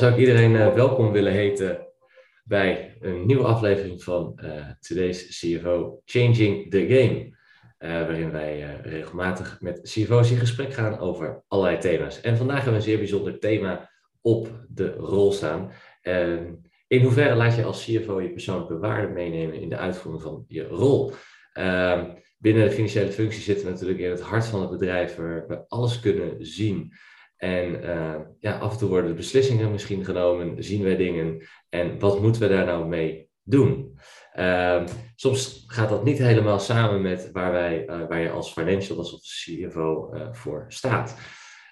Zou ik iedereen uh, welkom willen heten bij een nieuwe aflevering van uh, Today's CFO Changing the Game. Uh, waarin wij regelmatig met CFO's in gesprek gaan over allerlei thema's. En vandaag hebben we een zeer bijzonder thema op de rol staan. in hoeverre laat je als CFO je persoonlijke waarde meenemen in de uitvoering van je rol? binnen de financiële functie zitten we natuurlijk in het hart van het bedrijf, waar we alles kunnen zien. En uh, ja, af en toe worden beslissingen misschien genomen, zien wij dingen en wat moeten we daar nou mee doen? Uh, soms gaat dat niet helemaal samen met waar, wij, uh, waar je als financial, als CFO uh, voor staat.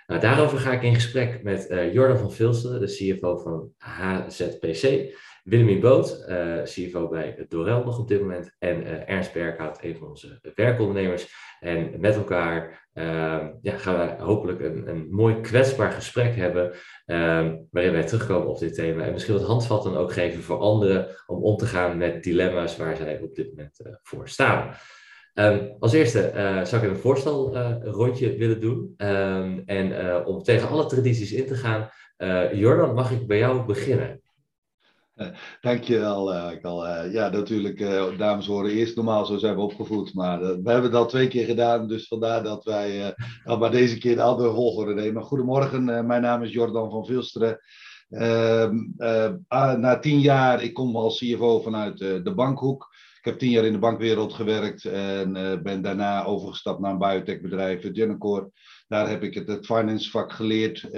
Nou, daarover ga ik in gesprek met Jordan van Vilsten, de CFO van HZPC. Willemien Boot, CFO bij Dorel nog op dit moment. En Ernst Berghout, een van onze werkondernemers. En met elkaar uh, ja, gaan we hopelijk een, een mooi kwetsbaar gesprek hebben. Ehm, waarin wij terugkomen op dit thema. En misschien wat handvatten ook geven voor anderen. Om om te gaan met dilemma's waar zij op dit moment eh, voor staan. Um, als eerste zou ik een voorstelrondje willen doen. En om tegen alle tradities in te gaan. Jordan, mag ik bij jou beginnen? Dankjewel, uh, Kal. Uh, ja, natuurlijk, uh, dames horen eerst normaal, zo zijn we opgevoed. Maar we hebben het al twee keer gedaan, dus vandaar dat wij maar deze keer de andere volgorde nemen. Goedemorgen, mijn naam is Jordan van Vilsteren. Ehm, ah, na tien jaar, ik kom als CFO vanuit de bankhoek. Ik heb tien jaar in de bankwereld gewerkt en ben daarna overgestapt naar een biotechbedrijf, Genicor. Daar heb ik het, het finance vak geleerd.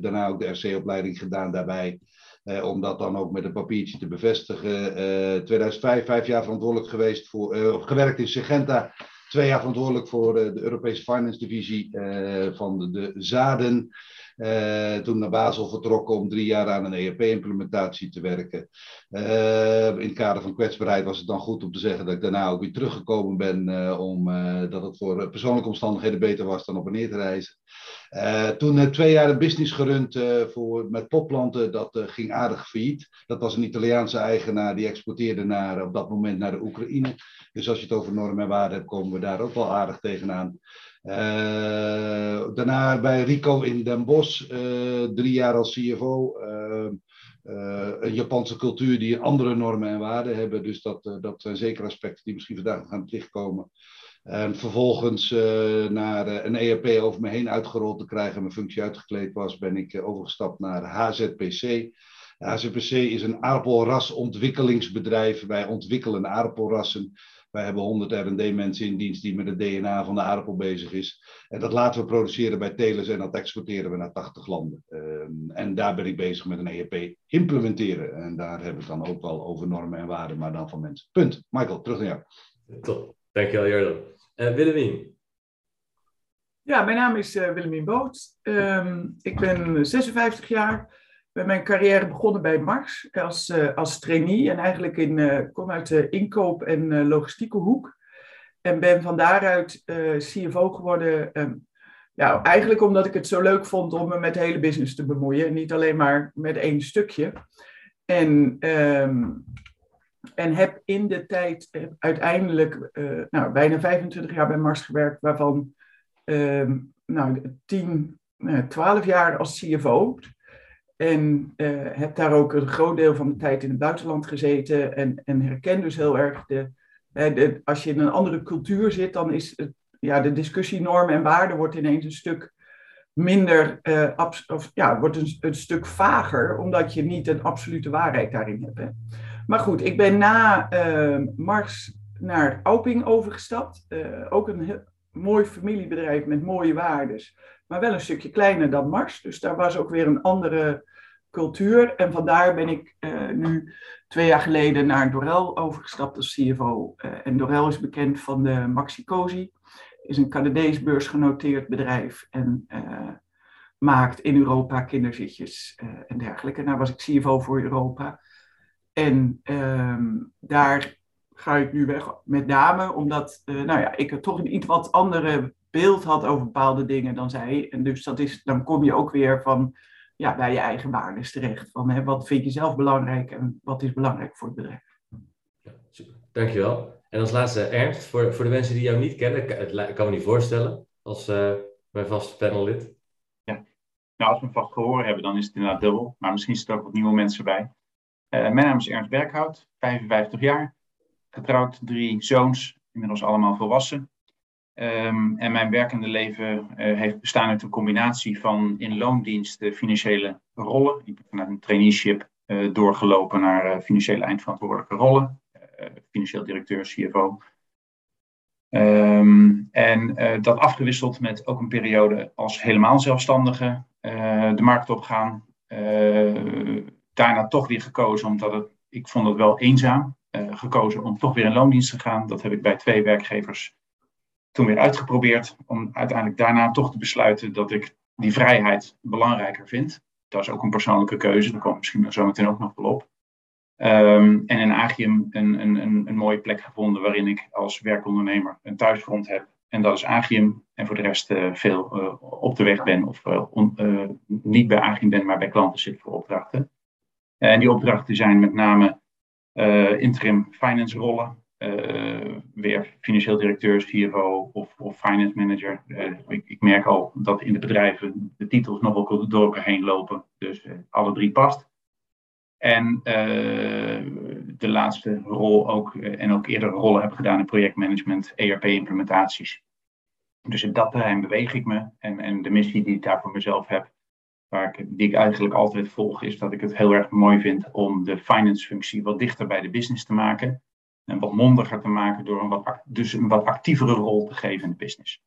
daarna ook de RC-opleiding gedaan daarbij. Eh, om dat dan ook met een papiertje te bevestigen. Uh, 2005, vijf jaar verantwoordelijk geweest voor, uh, gewerkt in Segenta. Twee jaar verantwoordelijk voor uh, de Europese Finance Divisie uh, van de, de Zaden. Uh, toen naar Basel vertrokken om drie jaar aan een ERP-implementatie te werken. in het kader van kwetsbaarheid was het dan goed om te zeggen dat ik daarna ook weer teruggekomen ben, omdat het voor persoonlijke omstandigheden beter was dan op en neer te reizen. Uh, toen uh, twee jaar een business gerund uh, voor, met popplanten, dat ging aardig failliet. Dat was een Italiaanse eigenaar die exporteerde naar, op dat moment naar de Oekraïne. Dus als je het over normen en waarden hebt, komen we daar ook wel aardig tegenaan. daarna bij Rico in Den Bosch, drie jaar als CFO. een Japanse cultuur die andere normen en waarden hebben. Dus dat, dat zijn zeker aspecten die misschien vandaag nog aan het licht komen. En vervolgens uh, naar uh, een ERP over me heen uitgerold te krijgen en mijn functie uitgekleed was, ben ik uh, overgestapt naar HZPC. HZPC is een aardappelrasontwikkelingsbedrijf. Wij ontwikkelen aardappelrassen. Wij hebben 100 R&D-mensen in dienst die met het DNA van de aardappel bezig is. En dat laten we produceren bij telers en dat exporteren we naar 80 landen. Ehm, en daar ben ik bezig met een ERP implementeren. En daar hebben we het dan ook wel over normen en waarden, maar dan van mensen. Punt. Michael, terug naar jou. Top. Dankjewel, Jordan. Uh, Willemien. Ja, mijn naam is uh, Willemien Boot. Um, ik ben 56 jaar. Ben mijn carrière begonnen bij Mars als, uh, als trainee. En eigenlijk in, kom uit de inkoop- en logistieke hoek. En ben van daaruit CFO geworden. Um, eigenlijk omdat ik het zo leuk vond om me met de hele business te bemoeien. Niet alleen maar met één stukje. En um, en heb in de tijd eh, uiteindelijk uh, nou, bijna 25 jaar bij Mars gewerkt, waarvan uh, nou, 10, uh, 12 jaar als CFO. En heb daar ook een groot deel van de tijd in het buitenland gezeten. En, en herken dus heel erg de, Als je in een andere cultuur zit, dan is het, ja, de discussie normen en waarden wordt ineens een stuk minder, of, ja, wordt een, een stuk vager, omdat je niet een absolute waarheid daarin hebt. Hè. Maar goed, ik ben na uh, Mars naar Auping overgestapt. Uh, ook een heel mooi familiebedrijf met mooie waardes, maar wel een stukje kleiner dan Mars. Dus daar was ook weer een andere cultuur. En vandaar ben ik uh, nu twee jaar geleden naar Dorel overgestapt als CFO. en Dorel is bekend van de Maxicosi. Is een Canadees beursgenoteerd bedrijf en maakt in Europa kinderzitjes en dergelijke. Nou was ik CFO voor Europa. En um, daar ga ik nu weg, met name omdat uh, nou ja, ik er toch een iets wat andere beeld had over bepaalde dingen dan zij. En dus dat is, dan kom je ook weer van, ja, bij je eigen waardes terecht. Van hè, wat vind je zelf belangrijk en wat is belangrijk voor het bedrijf. Ja, super. Dankjewel. En als laatste Ernst, voor, voor de mensen die jou niet kennen, ik kan me niet voorstellen als uh, mijn vaste panellid. Nou, als we een vast gehoor hebben, dan is het inderdaad dubbel. Maar misschien zitten er ook wat nieuwe mensen bij. Mijn naam is Ernst Berghout, 55 jaar. Getrouwd, drie zoons, inmiddels allemaal volwassen. Um, en mijn werkende leven uh, heeft bestaan uit een combinatie van in loondienst financiële rollen. Ik ben vanuit een traineeship uh, doorgelopen naar uh, financiële eindverantwoordelijke rollen. financieel directeur, CFO. Um, en dat afgewisseld met ook een periode als helemaal zelfstandige de markt opgaan. Daarna toch weer gekozen, omdat het, ik vond het wel eenzaam. gekozen om toch weer in loondienst te gaan. Dat heb ik bij twee werkgevers toen weer uitgeprobeerd om uiteindelijk daarna toch te besluiten dat ik die vrijheid belangrijker vind. Dat is ook een persoonlijke keuze, daar we misschien zo meteen ook nog wel op. Um, en in Agium een, een, een, een, mooie plek gevonden waarin ik als werkondernemer een thuisgrond heb. En dat is Agium. En voor de rest uh, veel uh, op de weg ben of uh, niet bij Agium ben, maar bij klanten zit voor opdrachten. En die opdrachten zijn met name interim finance rollen, uh, weer financieel directeur, CFO of, of finance manager. Ik, ik, merk al dat in de bedrijven de titels nog wel door elkaar heen lopen. Dus alle drie past. En de laatste rol ook, en ook eerdere rollen heb gedaan in projectmanagement, ERP-implementaties. Dus in dat terrein beweeg ik me. En, en de missie die ik daar voor mezelf heb, waar ik, die ik eigenlijk altijd volg, is dat ik het heel erg mooi vind om de finance-functie wat dichter bij de business te maken en wat mondiger te maken door een wat, dus een wat actievere rol te geven in de business.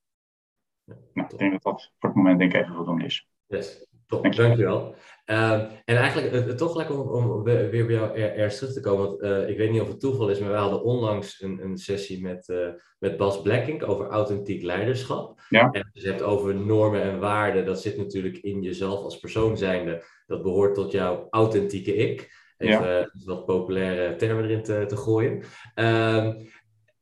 nou, ik denk dat dat voor het moment denk ik even voldoende is. Yes, top, Dank dankjewel. Uh, en eigenlijk uh, toch lekker om, om, weer bij jou ergens terug te komen. Want uh, ik weet niet of het toeval is, maar we hadden onlangs een, een sessie met, uh, met Bas Blackink over authentiek leiderschap. Ja. En je hebt over normen en waarden. Dat zit natuurlijk in jezelf als persoon zijnde. Dat behoort tot jouw authentieke ik. Even ja. Eh, wat populaire termen erin te, te gooien. Um,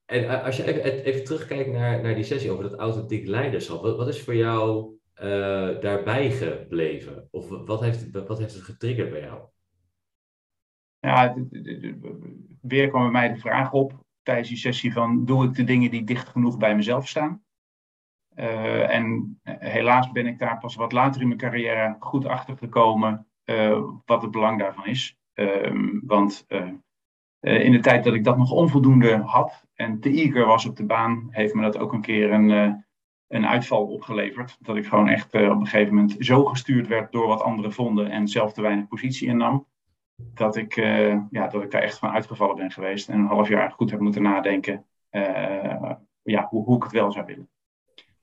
en als je even, even, terugkijkt naar, naar die sessie over dat authentiek leiderschap, wat, wat is voor jou uh, daarbij gebleven? Of wat heeft, wat heeft het getriggerd bij jou? Ja, weer kwam bij mij de vraag op tijdens die sessie van, doe ik de dingen die dicht genoeg bij mezelf staan? Uh, en helaas ben ik daar pas wat later in mijn carrière goed achter gekomen wat het belang daarvan is. Ehm, want eh, eh, in de tijd dat ik dat nog onvoldoende had en te eager was op de baan, heeft me dat ook een keer een, eh, een uitval opgeleverd. Dat ik gewoon echt op een gegeven moment zo gestuurd werd door wat anderen vonden en zelf te weinig positie innam. Dat ik, ja, dat ik daar echt van uitgevallen ben geweest en een half jaar goed heb moeten nadenken ja, hoe, hoe ik het wel zou willen.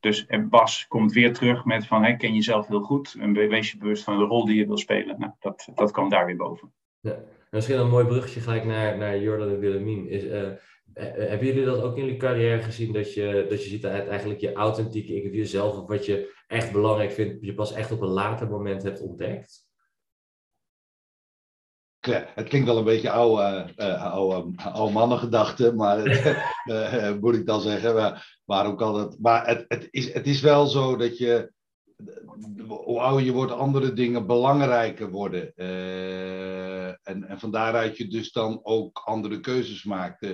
Dus Bas komt weer terug met van, hey, ken jezelf heel goed en wees je bewust van de rol die je wil spelen. Nou, dat, dat kwam daar weer boven. Ja. Misschien een mooi bruggetje gelijk naar, naar Jordan en Willemien. Hebben jullie dat ook in jullie carrière gezien? Dat je, dat je ziet dat eigenlijk je authentieke ik, jezelf, of wat je echt belangrijk vindt, je pas echt op een later moment hebt ontdekt? Het klinkt wel een beetje oude, uh, oude, oude mannengedachte, maar moet ik dan zeggen. Maar, waarom kan het? Maar het, het, is, het is wel zo dat je hoe ouder je wordt, andere dingen belangrijker worden. En, en van daaruit je dus dan ook andere keuzes maakt.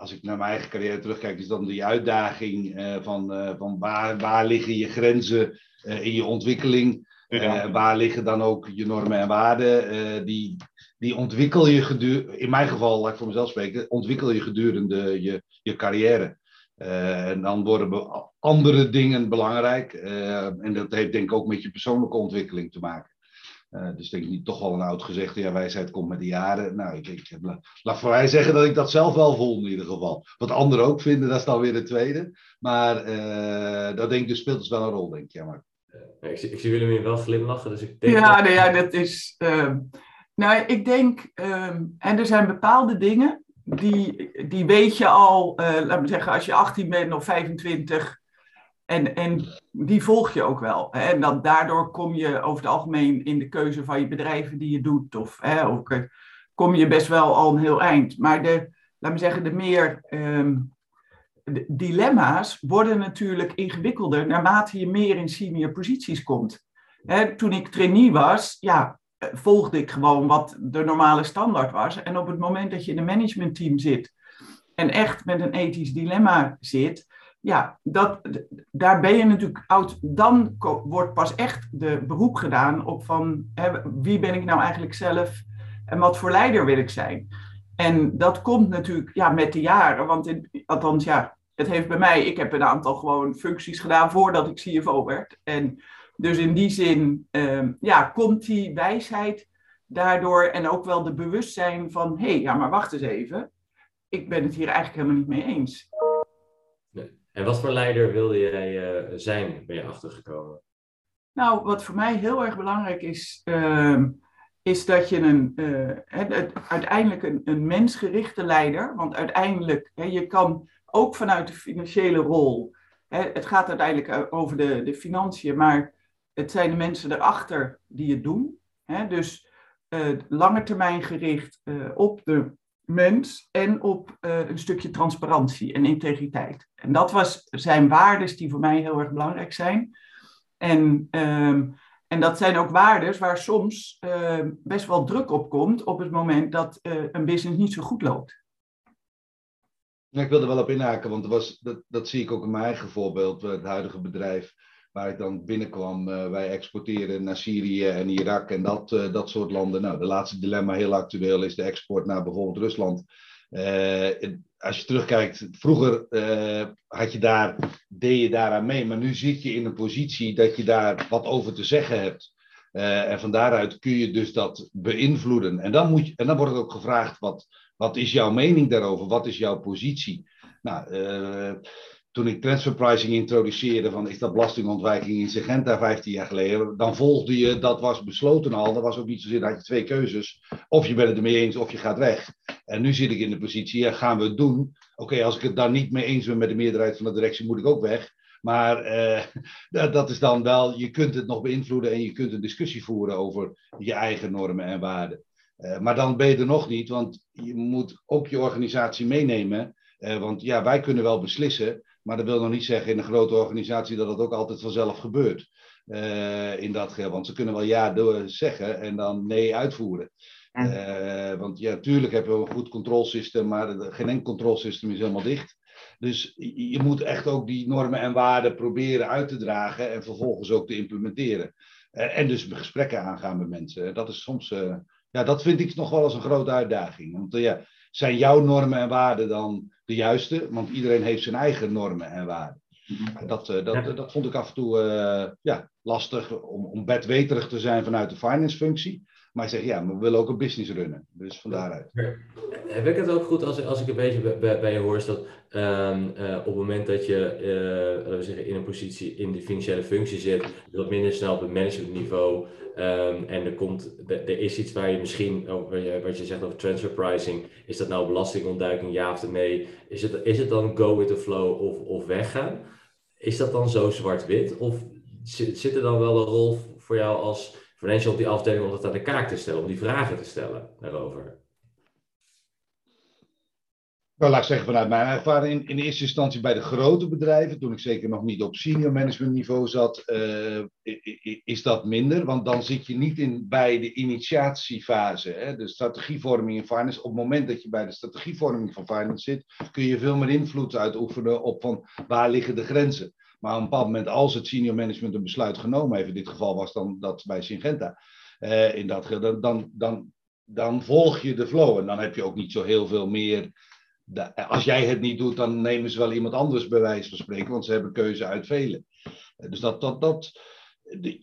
Als ik naar mijn eigen carrière terugkijk, is dan die uitdaging uh, van, uh, van waar, waar liggen je grenzen in je ontwikkeling? Ja. waar liggen dan ook je normen en waarden? die, die ontwikkel je gedurende, in mijn geval, laat ik voor mezelf spreken, ontwikkel je gedurende je, je carrière. En dan worden andere dingen belangrijk. En dat heeft denk ik ook met je persoonlijke ontwikkeling te maken. Uh, dus denk ik niet toch wel een oud gezegde, ja, wijsheid komt met de jaren. Nou, ik, ik, laat voor mij zeggen dat ik dat zelf wel voel in ieder geval. Wat anderen ook vinden, dat is dan weer de tweede. Maar dat denk ik, dus speelt dus wel een rol, denk ik. Ja, maar... ik, zie, ik zie jullie wel glimlachen, dus ik denk... Ja, dat... Nee, ja dat is... Uh, nou, ik denk, uh, en er zijn bepaalde dingen die, die weet je al, uh, laat me zeggen, als je 18 bent of 25. En, en die volg je ook wel. En dan, daardoor kom je over het algemeen in de keuze van je bedrijven die je doet. Of, hè, of kom je best wel al een heel eind. Maar de, laat me zeggen, de meer de dilemma's worden natuurlijk ingewikkelder naarmate je meer in senior posities komt. Hè, toen ik trainee was, ja, volgde ik gewoon wat de normale standaard was. En op het moment dat je in een managementteam zit en echt met een ethisch dilemma zit, ja, dat, daar ben je natuurlijk oud. Dan wordt pas echt de beroep gedaan op van hè, wie ben ik nou eigenlijk zelf en wat voor leider wil ik zijn. En dat komt natuurlijk ja, met de jaren, want in, althans ja, het heeft bij mij, ik heb een aantal gewoon functies gedaan voordat ik CFO werd. En dus in die zin ehm, ja, komt die wijsheid daardoor en ook wel de bewustzijn van hé, hey, ja, maar wacht eens even, ik ben het hier eigenlijk helemaal niet mee eens. En wat voor leider wilde jij uh, zijn, ben je achtergekomen? Nou, wat voor mij heel erg belangrijk is, ehm, is dat je een, uh, uiteindelijk een, een mensgerichte leider, want uiteindelijk, je kan ook vanuit de financiële rol, het gaat uiteindelijk eh, over de, de financiën, maar het zijn de mensen erachter die het doen. dus uh, lange termijn gericht op de mens en op uh, een stukje transparantie en integriteit. En dat was, zijn waarden die voor mij heel erg belangrijk zijn. En, um, en dat zijn ook waarden waar soms uh, best wel druk op komt op het moment dat uh, een business niet zo goed loopt. ik wilde wel op inhaken, want was, dat, dat zie ik ook in mijn eigen voorbeeld, het huidige bedrijf waar ik dan binnenkwam. Uh, wij exporteren naar Syrië en Irak en dat, uh, dat soort landen. Nou, de laatste dilemma heel actueel is de export naar bijvoorbeeld Rusland. Uh, als je terugkijkt, vroeger had je daar, deed je daaraan mee, maar nu zit je in een positie dat je daar wat over te zeggen hebt. en van daaruit kun je dus dat beïnvloeden. En dan, moet je, en dan wordt het ook gevraagd, wat, wat is jouw mening daarover? Wat is jouw positie? Nou, toen ik transfer pricing introduceerde van is dat belastingontwijking in Segenta 15 jaar geleden, dan volgde je, dat was besloten al, dat was ook niet zozeer, dat je twee keuzes. Of je bent het ermee eens of je gaat weg. En nu zit ik in de positie, ja, gaan we het doen? Oké, als ik het daar niet mee eens ben met de meerderheid van de directie, moet ik ook weg. Maar uh, dat is dan wel, je kunt het nog beïnvloeden en je kunt een discussie voeren over je eigen normen en waarden. Uh, maar dan ben je er nog niet, want je moet ook je organisatie meenemen. Uh, want ja, wij kunnen wel beslissen, maar dat wil nog niet zeggen in een grote organisatie dat het ook altijd vanzelf gebeurt. Uh, in dat geval. Want ze kunnen wel ja door zeggen en dan nee uitvoeren. Uh, want ja, natuurlijk hebben we een goed controlsysteem, maar geen enkel controlsysteem is helemaal dicht. Dus je moet echt ook die normen en waarden proberen uit te dragen en vervolgens ook te implementeren. Uh, en dus gesprekken aangaan met mensen. Dat is soms, ja, dat vind ik nog wel eens een grote uitdaging. Want ja, zijn jouw normen en waarden dan de juiste? Want iedereen heeft zijn eigen normen en waarden. Mhm. Dat, uh, dat, ja. dat vond ik af en toe uh, ja, lastig om, om bedweterig te zijn vanuit de finance functie. Maar ik zeg ja, maar we willen ook een business runnen. Dus van daaruit. Heb ik het ook goed als, als ik een beetje bij, bij je hoor, is dat um, uh, op het moment dat je uh, we zeggen, in een positie in de financiële functie zit, wat minder snel op het managementniveau. Um, en er, komt, er is iets waar je misschien, wat je zegt over transfer pricing, is dat nou belastingontduiking, ja of nee? Is het, is het dan go with the flow of, of weggaan? Is dat dan zo zwart-wit? Of zit, zit er dan wel een rol voor jou als financial op die afdeling om dat aan de kaak te stellen, om die vragen te stellen daarover? Nou, laat ik zeggen, vanuit mijn ervaring in, eerste instantie bij de grote bedrijven, toen ik zeker nog niet op senior management niveau zat, uh, is dat minder. Want dan zit je niet in, bij de initiatiefase, hè, de strategievorming in finance. Op het moment dat je bij de strategievorming van finance zit, kun je veel meer invloed uitoefenen op van waar liggen de grenzen. Maar op een bepaald moment, als het senior management een besluit genomen heeft, in dit geval was dan dat bij Syngenta, uh, in dat, dan, dan, dan, dan volg je de flow. En dan heb je ook niet zo heel veel meer als jij het niet doet, dan nemen ze wel iemand anders bij wijze van spreken, want ze hebben keuze uit velen. Dus dat, dat, dat,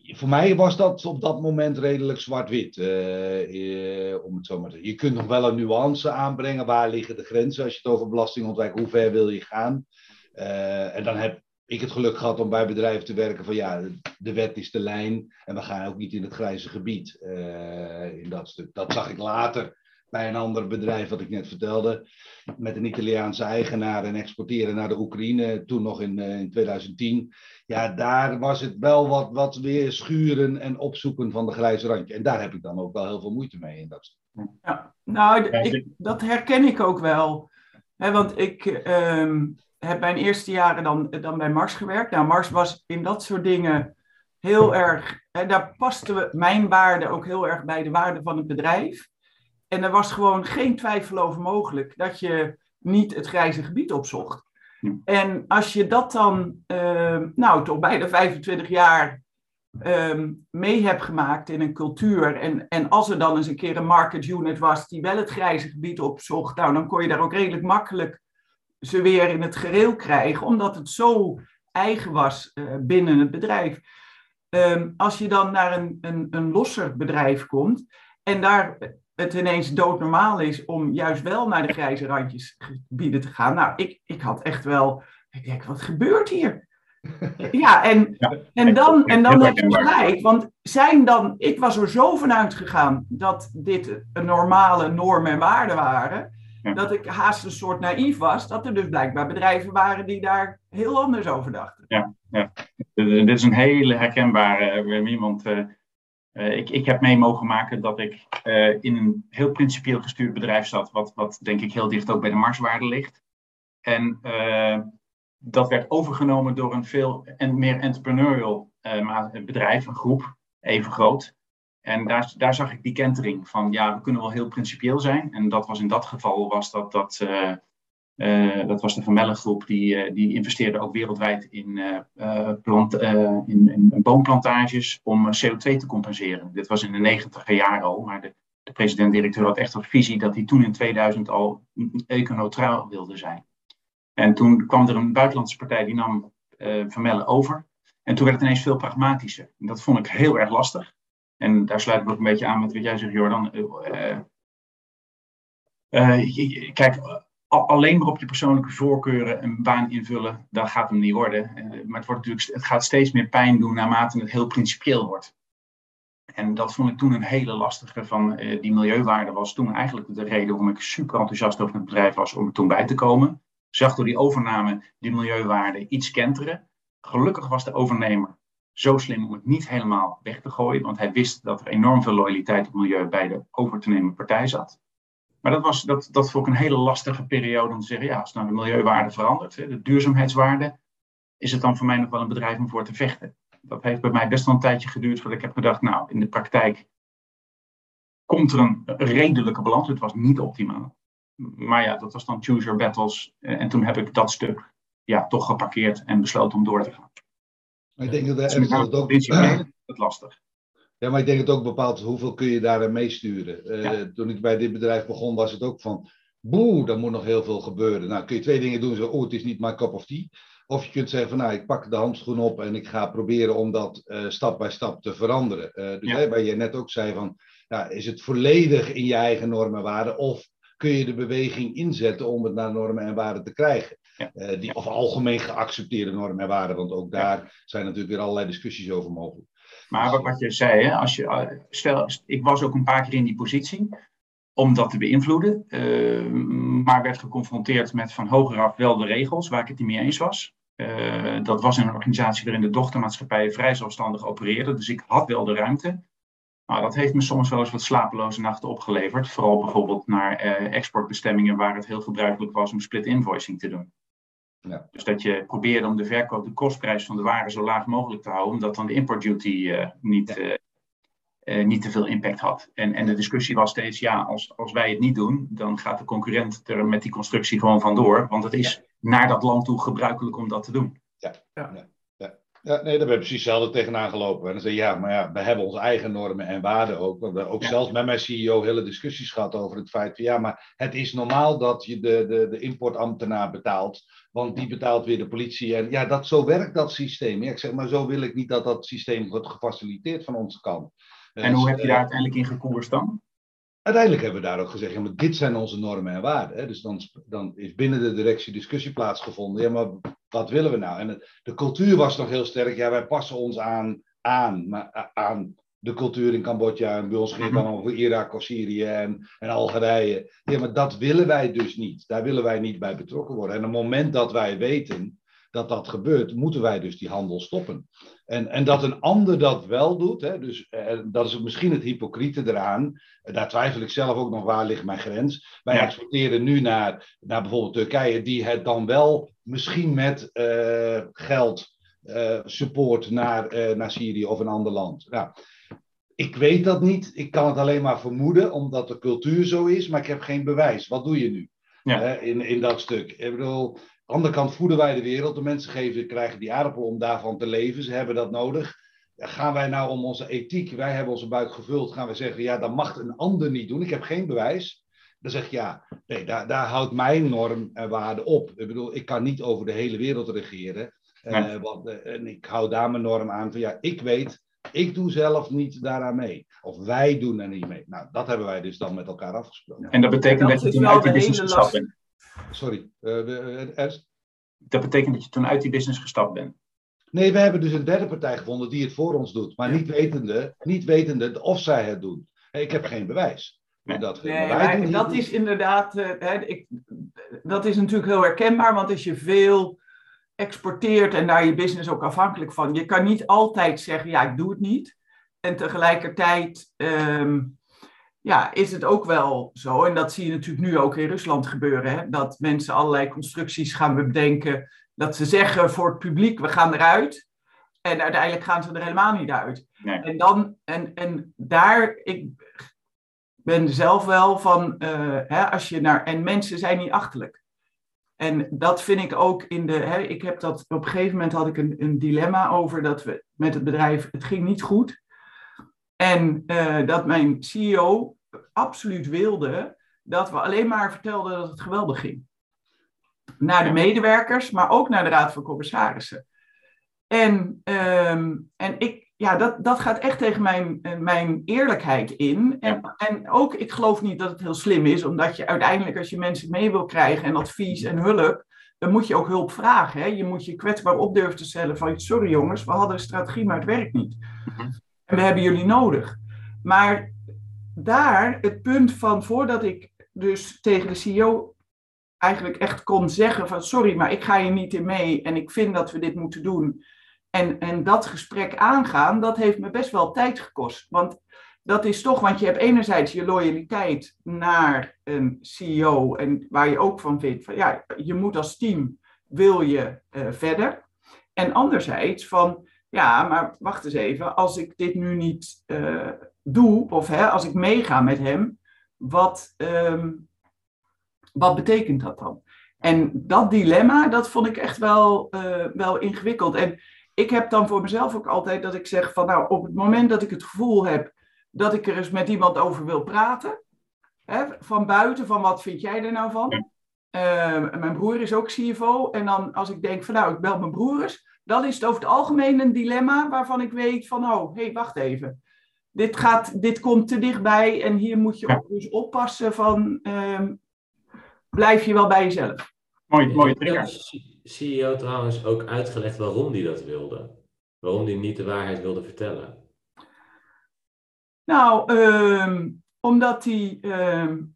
voor mij was dat op dat moment redelijk zwart-wit. Uh, om het zo maar te zeggen. Je kunt nog wel een nuance aanbrengen. Waar liggen de grenzen als je het over belastingontwijking, hoe ver wil je gaan? En dan heb ik het geluk gehad om bij bedrijven te werken van ja, de wet is de lijn en we gaan ook niet in het grijze gebied. in dat stuk. Dat zag ik later bij een ander bedrijf wat ik net vertelde, met een Italiaanse eigenaar en exporteren naar de Oekraïne, toen nog in, uh, in 2010. Ja, daar was het wel wat, wat weer schuren en opzoeken van de grijze randje. En daar heb ik dan ook wel heel veel moeite mee in dat Ja, nou, ik, dat herken ik ook wel. He, want ik um, heb mijn eerste jaren dan, dan bij Mars gewerkt. Nou, Mars was in dat soort dingen heel erg, he, daar pasten mijn waarden ook heel erg bij de waarden van het bedrijf. En er was gewoon geen twijfel over mogelijk dat je niet het grijze gebied opzocht. En als je dat dan, uh, nou, toch bijna 25 jaar Ehm, mee heb gemaakt in een cultuur. En, en als er dan eens een keer een market unit was die wel het grijze gebied opzocht, nou, dan kon je daar ook redelijk makkelijk ze weer in het gereel krijgen, omdat het zo eigen was uh, binnen het bedrijf. Um, als je dan naar een, een, een losser bedrijf komt en daar het ineens doodnormaal is om juist wel naar de grijze randjesgebieden te gaan. Nou, ik, ik had echt wel, ik denk, wat gebeurt hier? Ja, en, en dan, en dan heb je gelijk. Want zijn dan, ik was er zo vanuit gegaan dat dit een normale normen en waarden waren. Dat ik haast een soort naïef was, dat er dus blijkbaar bedrijven waren die daar heel anders over dachten. Ja, ja. dit is een hele herkenbare, uh, iemand. Uh, uh, ik, ik heb mee mogen maken dat ik in een heel principieel gestuurd bedrijf zat, wat, wat denk ik heel dicht ook bij de marswaarde ligt. En dat werd overgenomen door een veel en meer entrepreneurial bedrijf, een groep, even groot. En daar, daar zag ik die kentering van, ja, we kunnen wel heel principieel zijn. En dat was in dat geval, was dat, dat, uh, uh, dat was de Van groep, die, die investeerde ook wereldwijd in, plant, in, in, boomplantages om CO2 te compenseren. Dit was in de negentiger jaren al, maar de, de president-directeur had echt een visie dat hij toen in 2000 al econeutraal wilde zijn. En toen kwam er een buitenlandse partij die nam uh, over. En toen werd het ineens veel pragmatischer. En dat vond ik heel erg lastig. En daar sluit ik ook een beetje aan met wat jij zegt, Jordan. Uh, uh, kijk, alleen maar op je persoonlijke voorkeuren een baan invullen, dat gaat hem niet worden. maar het, wordt natuurlijk, het gaat steeds meer pijn doen naarmate het heel principieel wordt. En dat vond ik toen een hele lastige van die milieuwaarde was toen eigenlijk de reden waarom ik super enthousiast over het bedrijf was om er toen bij te komen zag door die overname die milieuwaarde iets kenteren. Gelukkig was de overnemer zo slim om het niet helemaal weg te gooien, want hij wist dat er enorm veel loyaliteit op milieu bij de over te nemen partij zat. Maar dat, was, dat, dat vond ik een hele lastige periode om te zeggen, ja, als nou de milieuwaarde verandert, de duurzaamheidswaarde, is het dan voor mij nog wel een bedrijf om voor te vechten. Dat heeft bij mij best wel een tijdje geduurd voordat ik heb gedacht, nou, in de praktijk komt er een redelijke balans. Het was niet optimaal maar ja, dat was dan Choose Your Battles. Eh, en toen heb ik dat stuk ja, toch geparkeerd en besloten om door te gaan. Maar ik denk dat, het ook... het lastig. Ja, maar ik denk het ook bepaalt hoeveel kun je daarin meesturen. Uh, Toen ik bij dit bedrijf begon, was het ook van... Boe, er moet nog heel veel gebeuren. Nou, kun je twee dingen doen. Zo, oh, het is niet mijn cup of tea. Of je kunt zeggen van, nou, ik pak de handschoen op en ik ga proberen om dat uh, stap bij stap te veranderen. Uh, dus ja. waar je net ook zei van, ja, is het volledig in je eigen normen waarden of kun je de beweging inzetten om het naar normen en waarden te krijgen. Uh, die, of algemeen geaccepteerde normen en waarden, want ook daar zijn natuurlijk weer allerlei discussies over mogelijk. Maar wat, wat je zei, hè, als je, eh, stel, ik was ook een paar keer in die positie om dat te beïnvloeden, uh, maar werd geconfronteerd met van hogeraf wel de regels waar ik het niet mee eens was. Uh, dat was in een organisatie waarin de dochtermaatschappijen vrij zelfstandig opereerden, dus ik had wel de ruimte. Nou, dat heeft me soms wel eens wat slapeloze nachten opgeleverd. Vooral bijvoorbeeld naar eh, exportbestemmingen waar het heel gebruikelijk was om split invoicing te doen. Ja. Dus dat je probeerde om de verkoop, de kostprijs van de waren zo laag mogelijk te houden, omdat dan de import duty uh, niet, uh, niet te veel impact had. En, en de discussie was steeds, ja, als, als wij het niet doen, dan gaat de concurrent er met die constructie gewoon vandoor, want het is ja. naar dat land toe gebruikelijk om dat te doen. Ja, ja. Nee, daar ben ik precies hetzelfde tegenaan gelopen. En dan zei ja, maar ja, we hebben onze eigen normen en waarden ook. We hebben ook zelfs met mijn CEO hele discussies gehad over het feit van ja, maar het is normaal dat je de, de, de importambtenaar betaalt. Want die betaalt weer de politie. En ja, dat, zo werkt dat systeem. Ja, ik zeg maar, zo wil ik niet dat dat systeem wordt gefaciliteerd van onze kant. En hoe dus, heb je daar uh, uiteindelijk in gekoerst dan? Uiteindelijk hebben we daar ook gezegd, ja, maar dit zijn onze normen en waarden. Hè? Dus dan, dan is binnen de directie discussie plaatsgevonden. Ja, maar wat willen we nou? En het, de cultuur was nog heel sterk. Ja, wij passen ons aan, aan, maar, aan de cultuur in Cambodja. En bij ons ging het dan mhm. over Irak of Syrië en, en Algerije. Ja, maar dat willen wij dus niet. Daar willen wij niet bij betrokken worden. En op het moment dat wij weten dat dat gebeurt, moeten wij dus die handel stoppen. En, en dat een ander dat wel doet, hè, dus eh, dat is misschien het hypocriete eraan. Daar twijfel ik zelf ook nog waar ligt mijn grens. Wij exporteren nu naar, naar bijvoorbeeld Turkije, die het dan wel misschien met uh, geld support naar, naar Syrië of een ander land. Nou, ik weet dat niet. Ik kan het alleen maar vermoeden, omdat de cultuur zo is, maar ik heb geen bewijs. Wat doe je nu ja. in, in dat stuk? Ik bedoel, de andere kant voeden wij de wereld. De mensen geven, krijgen die aardappel om daarvan te leven. Ze hebben dat nodig. Gaan wij nou om onze ethiek, wij hebben onze buik gevuld, gaan we zeggen, ja, dat mag een ander niet doen. Ik heb geen bewijs. Dan zeg je, ja, nee, daar, daar houdt mijn norm en waarde op. Ik bedoel, ik kan niet over de hele wereld regeren. Uh, want, uh, en ik hou daar mijn norm aan van, ja, ik weet, ik doe zelf niet daaraan mee. Of wij doen er niet mee. Nou, dat hebben wij dus dan met elkaar afgesproken. En dat betekent dat, dat je toen uit die business gestapt bent? Sorry, uh, Ernst? Dat betekent dat je toen uit die business gestapt bent? Nee, we hebben dus een derde partij gevonden die het voor ons doet. Maar niet wetende, niet wetende of zij het doen. Ik heb geen bewijs. Nee. Dat, nee, maar dat is inderdaad, uh, hè, ik, dat is natuurlijk heel herkenbaar, want als je veel exporteert en daar je business ook afhankelijk van, je kan niet altijd zeggen, ja, ik doe het niet. En tegelijkertijd um, ja, is het ook wel zo, en dat zie je natuurlijk nu ook in Rusland gebeuren, hè, dat mensen allerlei constructies gaan bedenken, dat ze zeggen voor het publiek, we gaan eruit. En uiteindelijk gaan ze er helemaal niet uit. Nee. En, dan, en, en daar, ik ben zelf wel van, uh, hè, als je naar, en mensen zijn niet achterlijk. En dat vind ik ook in de, hè, ik heb dat, op een gegeven moment had ik een, een dilemma over dat we met het bedrijf, het ging niet goed. En uh, dat mijn CEO absoluut wilde dat we alleen maar vertelden dat het geweldig ging. Naar de medewerkers, maar ook naar de Raad van Commissarissen. En, um, en ik, ja, dat, dat gaat echt tegen mijn, mijn eerlijkheid in. En, en ook, ik geloof niet dat het heel slim is, omdat je uiteindelijk, als je mensen mee wil krijgen en advies en hulp, dan moet je ook hulp vragen. Hè? Je moet je kwetsbaar op durven te stellen van, sorry jongens, we hadden een strategie, maar het werkt niet. Mhm. En we hebben jullie nodig. Maar daar het punt van voordat ik dus tegen de CEO eigenlijk echt kon zeggen van sorry, maar ik ga hier niet in mee en ik vind dat we dit moeten doen. En, en dat gesprek aangaan, dat heeft me best wel tijd gekost. Want dat is toch, want je hebt enerzijds je loyaliteit naar een CEO en waar je ook van vindt van ja, je moet als team, wil je uh, verder. En anderzijds van ja, maar wacht eens even, als ik dit nu niet uh, doe, of hè, als ik meega met hem, wat, um, wat betekent dat dan? En dat dilemma, dat vond ik echt wel, uh, wel ingewikkeld. En ik heb dan voor mezelf ook altijd dat ik zeg van nou, op het moment dat ik het gevoel heb dat ik er eens met iemand over wil praten, hè, van buiten, van wat vind jij er nou van? Uh, mijn broer is ook CFO. En dan als ik denk van nou, ik bel mijn broer eens, dan is het over het algemeen een dilemma waarvan ik weet van oh, hé, hey, wacht even dit, gaat, dit komt te dichtbij en hier moet je dus oppassen van, uh, blijf je wel bij jezelf. Mooi, mooie trigger. CEO trouwens ook uitgelegd waarom hij dat wilde. Waarom hij niet de waarheid wilde vertellen. Nou, um, omdat hij. Um,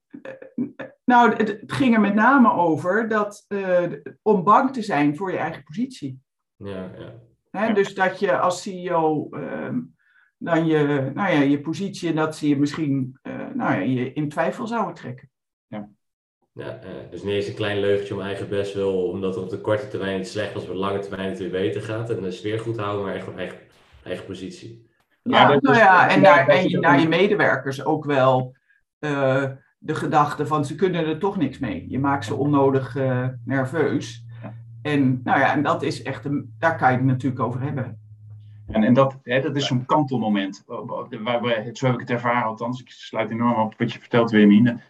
nou, het, het, ging er met name over dat uh, om bang te zijn voor je eigen positie. Ja, ja. Hè, dus dat je als CEO um, dan je, nou ja, je positie en dat ze je misschien uh, nou ja, je in twijfel zouden trekken. Ja. Ja, uh, dus niet eens een klein leugentje om eigen best wel, omdat het op de korte termijn iets slecht was, op de lange termijn het weer beter gaat en de sfeer goed houden, maar echt gewoon eigen, eigen positie. Ja, nou ja, en, naar, en je, naar je medewerkers ook wel uh, de gedachte van ze kunnen er toch niks mee. Je maakt ze onnodig nerveus. En nou ja, en dat is echt, een, daar kan je het natuurlijk over hebben. En, en dat, hè, dat is zo'n kantelmoment. Waar we, zo heb ik het ervaren, althans. Ik sluit enorm op wat je vertelt, Wilhelmine.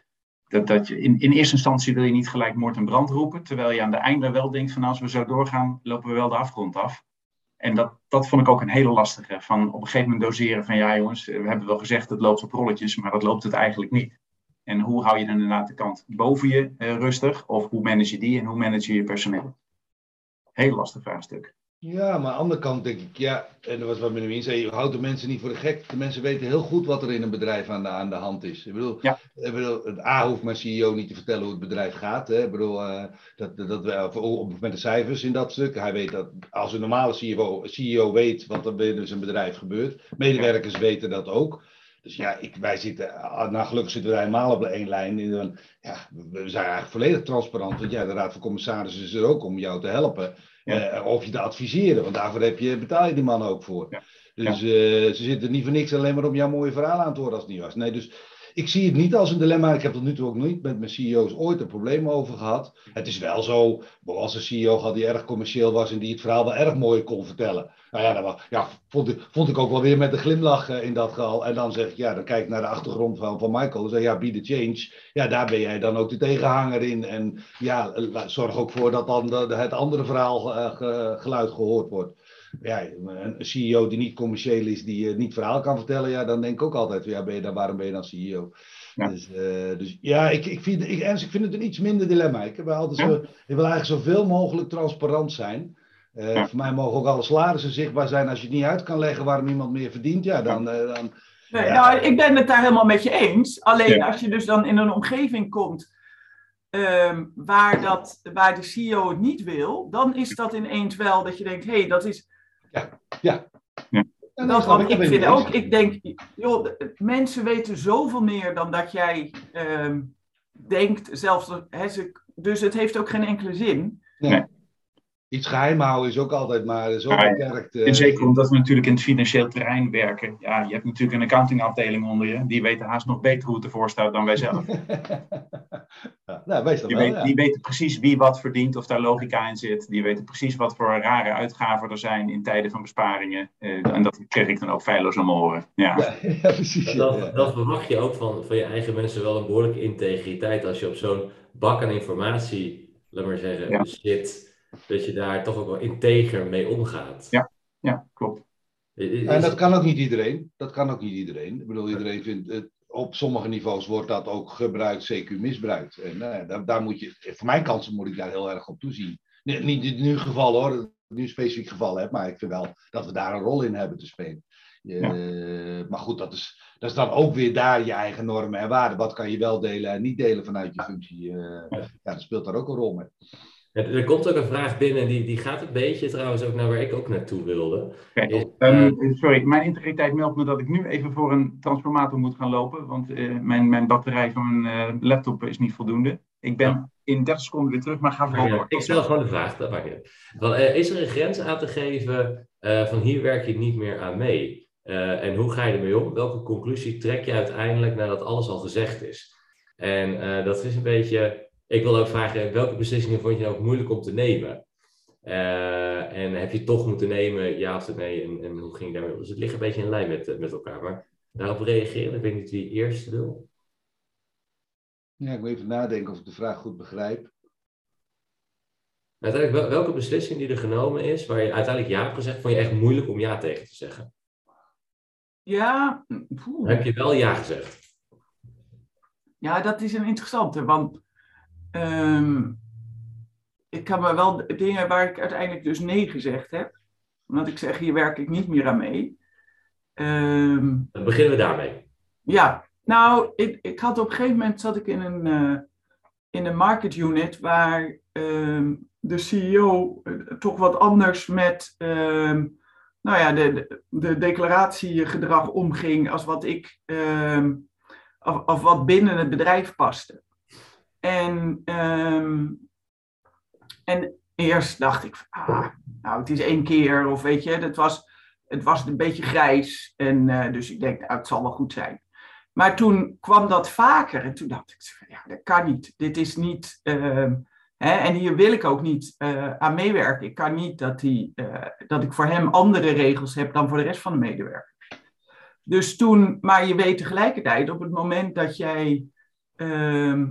Dat, dat je in, in eerste instantie wil je niet gelijk moord en brand roepen. Terwijl je aan de einde wel denkt van als we zo doorgaan, lopen we wel de afgrond af. En dat, dat vond ik ook een hele lastige. Van op een gegeven moment doseren van ja jongens, we hebben wel gezegd het loopt op rolletjes, maar dat loopt het eigenlijk niet. En hoe hou je dan inderdaad de kant boven je uh, rustig? Of hoe manage je die en hoe manage je je personeel? Heel lastig vraagstuk. Ja, maar aan de andere kant denk ik, ja, en dat was wat meneer zei, je houdt de mensen niet voor de gek. De mensen weten heel goed wat er in een bedrijf aan de, aan de hand is. Ik bedoel, ja. ik bedoel, het A hoeft mijn CEO niet te vertellen hoe het bedrijf gaat. Hè. Ik bedoel, uh, dat, dat, dat, op, met de cijfers in dat stuk. Hij weet dat als een normale CEO, CEO weet wat er binnen zijn bedrijf gebeurt. Medewerkers weten dat ook. Dus ja, ik, wij zitten, nou gelukkig zitten wij helemaal op één lijn. Ja, we zijn eigenlijk volledig transparant. Want ja, de Raad van Commissarissen is er ook om jou te helpen. Uh, of je te adviseren, want daarvoor heb je, betaal je die man ook voor. Ja. Dus uh, ze zitten niet voor niks alleen maar om jouw mooie verhaal aan te horen als het niet was. Nee, dus ik zie het niet als een dilemma. Ik heb tot nu toe ook niet met mijn CEO's ooit een probleem over gehad. Het is wel zo, als een CEO had die erg commercieel was en die het verhaal wel erg mooi kon vertellen. Nou ja, dat ja vond, ik, vond ik ook wel weer met een glimlach eh, in dat geval. En dan zeg ik, ja, dan kijk ik naar de achtergrond van, van Michael. En zeg ja, be the change. Ja, daar ben jij dan ook de tegenhanger in. En ja, zorg ook voor dat dan het andere verhaal uh, geluid gehoord wordt ja, een CEO die niet commercieel is, die uh, niet verhaal kan vertellen, ja, dan denk ik ook altijd, ja, ben je dan, waarom ben je dan CEO? Ja. Dus, uh, dus ja, ik, ik, vind, ik, ik vind het een iets minder dilemma. Ik, heb altijd zo, ik wil eigenlijk zoveel mogelijk transparant zijn. Uh, ja. Voor mij mogen ook alle salarissen zichtbaar zijn. Als je het niet uit kan leggen waarom iemand meer verdient, ja, dan. dan nee, Nou, ik ben het daar helemaal met je eens. Alleen als je dus dan in een omgeving komt um, waar, dat, waar de CEO het niet wil, dan is dat ineens wel dat je denkt: hé, hey, dat is ja, ja. ja. Dat, want ik vind ook, ik denk, joh, mensen weten zoveel meer dan dat jij uh, denkt, zelfs, hè, dus het heeft ook geen enkele zin. Nee iets geheim houden is ook altijd maar zo beperkt. en zeker omdat we natuurlijk in het financieel terrein werken. Ja, je hebt natuurlijk een accountingafdeling onder je. Die weten haast nog beter hoe het ervoor staat dan wij zelf. ja, nou, weet die, wel, die weten precies wie wat verdient, of daar logica in zit. Die weten precies wat voor rare uitgaven er zijn in tijden van besparingen. Uh, en dat kreeg ik dan ook feilloos aan horen. Ja, ja, precies. Dat, dat verwacht je ook van, van je eigen mensen wel een behoorlijke integriteit. Als je op zo'n bak aan informatie, laat maar zeggen, zit dat je daar toch ook wel integer mee omgaat. Ja, ja klopt. En dat kan ook niet iedereen. Dat kan ook niet iedereen. Ik bedoel, iedereen vindt het. Op sommige niveaus wordt dat ook gebruikt, CQ misbruikt. En uh, daar, daar, moet je, voor mijn kansen moet ik daar heel erg op toezien. Niet, niet in nu geval hoor, nu een specifiek geval heb, maar ik vind wel dat we daar een rol in hebben te spelen. Uh, maar goed, dat is, dat is dan ook weer daar je eigen normen en waarden. Wat kan je wel delen en niet delen vanuit je functie? Uh, ja, dat speelt daar ook een rol mee. Er komt ook een vraag binnen, die, die gaat een beetje trouwens ook naar waar ik ook naartoe wilde. Kijk, um, sorry, mijn integriteit meldt me dat ik nu even voor een transformator moet gaan lopen, want uh, mijn, mijn batterij van mijn uh, laptop is niet voldoende. Ik ben ja. in 30 seconden weer terug, maar ga vooral door. ik stel gewoon de vraag, dat maakt niet Want, uh, Is er een grens aan te geven van hier werk je niet meer aan mee? en hoe ga je ermee om? Welke conclusie trek je uiteindelijk nadat alles al gezegd is? En dat is een beetje ik wil ook vragen, welke beslissingen vond je nou ook moeilijk om te nemen? Uh, en heb je toch moeten nemen, ja of nee? En, en hoe ging je daarmee? Dus het ligt een beetje in lijn met, eh, met elkaar. Maar daarop reageren, ik weet niet wie eerst wil. Ja, ik moet even nadenken of ik de vraag goed begrijp. Uiteindelijk, welke beslissing die er genomen is, waar je uiteindelijk ja hebt gezegd, vond je echt moeilijk om ja tegen te zeggen? Ja. Heb je wel ja gezegd? Ja, dat is een interessante, want Um, ik kan me wel dingen waar ik uiteindelijk dus nee gezegd heb. Omdat ik zeg, hier werk ik niet meer aan mee. Um, Dan beginnen we daarmee. Ja, nou, ik, ik had op een gegeven moment zat ik in een, uh, in een market unit waar um, de CEO uh, toch wat anders met um, nou ja, de, de, de declaratiegedrag omging als wat ik of, of wat binnen het bedrijf paste. En, um, en eerst dacht ik, ah, nou, het is één keer, of weet je, het was, het was een beetje grijs. En uh, dus ik denk, nou, het zal wel goed zijn. Maar toen kwam dat vaker en toen dacht ik, ja, dat kan niet. Dit is niet, uh, hè, en hier wil ik ook niet uh, aan meewerken. Ik kan niet dat, die, uh, dat ik voor hem andere regels heb dan voor de rest van de medewerkers. Dus toen, maar je weet tegelijkertijd, op het moment dat jij ehm,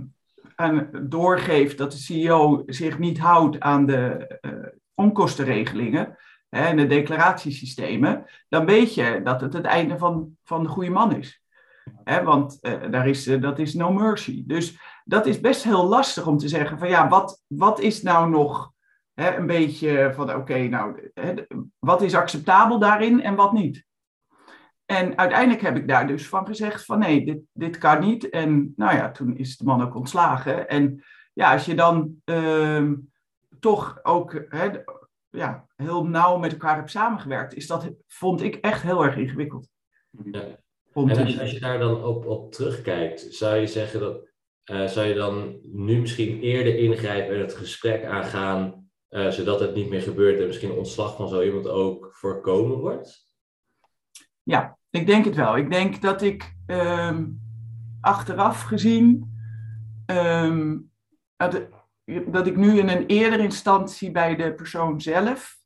doorgeeft dat de CEO zich niet houdt aan de uh, onkostenregelingen hè, en de declaratiesystemen, dan weet je dat het het einde van, van de goede man is. Hè, want uh, daar is, uh, dat is no mercy. Dus dat is best heel lastig om te zeggen van ja, wat, wat is nou nog hè, een beetje van oké, nou, wat is acceptabel daarin en wat niet? En uiteindelijk heb ik daar dus van gezegd van nee, dit, dit kan niet. En nou ja, toen is de man ook ontslagen. En ja, als je dan uh, toch ook hè, ja, heel nauw met elkaar hebt samengewerkt, is dat, vond ik echt heel erg ingewikkeld. Ja. En als, als, je daar dan op, op terugkijkt, zou je zeggen dat, uh, zou je dan nu misschien eerder ingrijpen en het gesprek aangaan, uh, zodat het niet meer gebeurt en misschien ontslag van zo iemand ook voorkomen wordt? Ja, ik denk het wel. Ik denk dat ik. Um, achteraf gezien ehm, dat, ik nu in een eerdere instantie bij de persoon zelf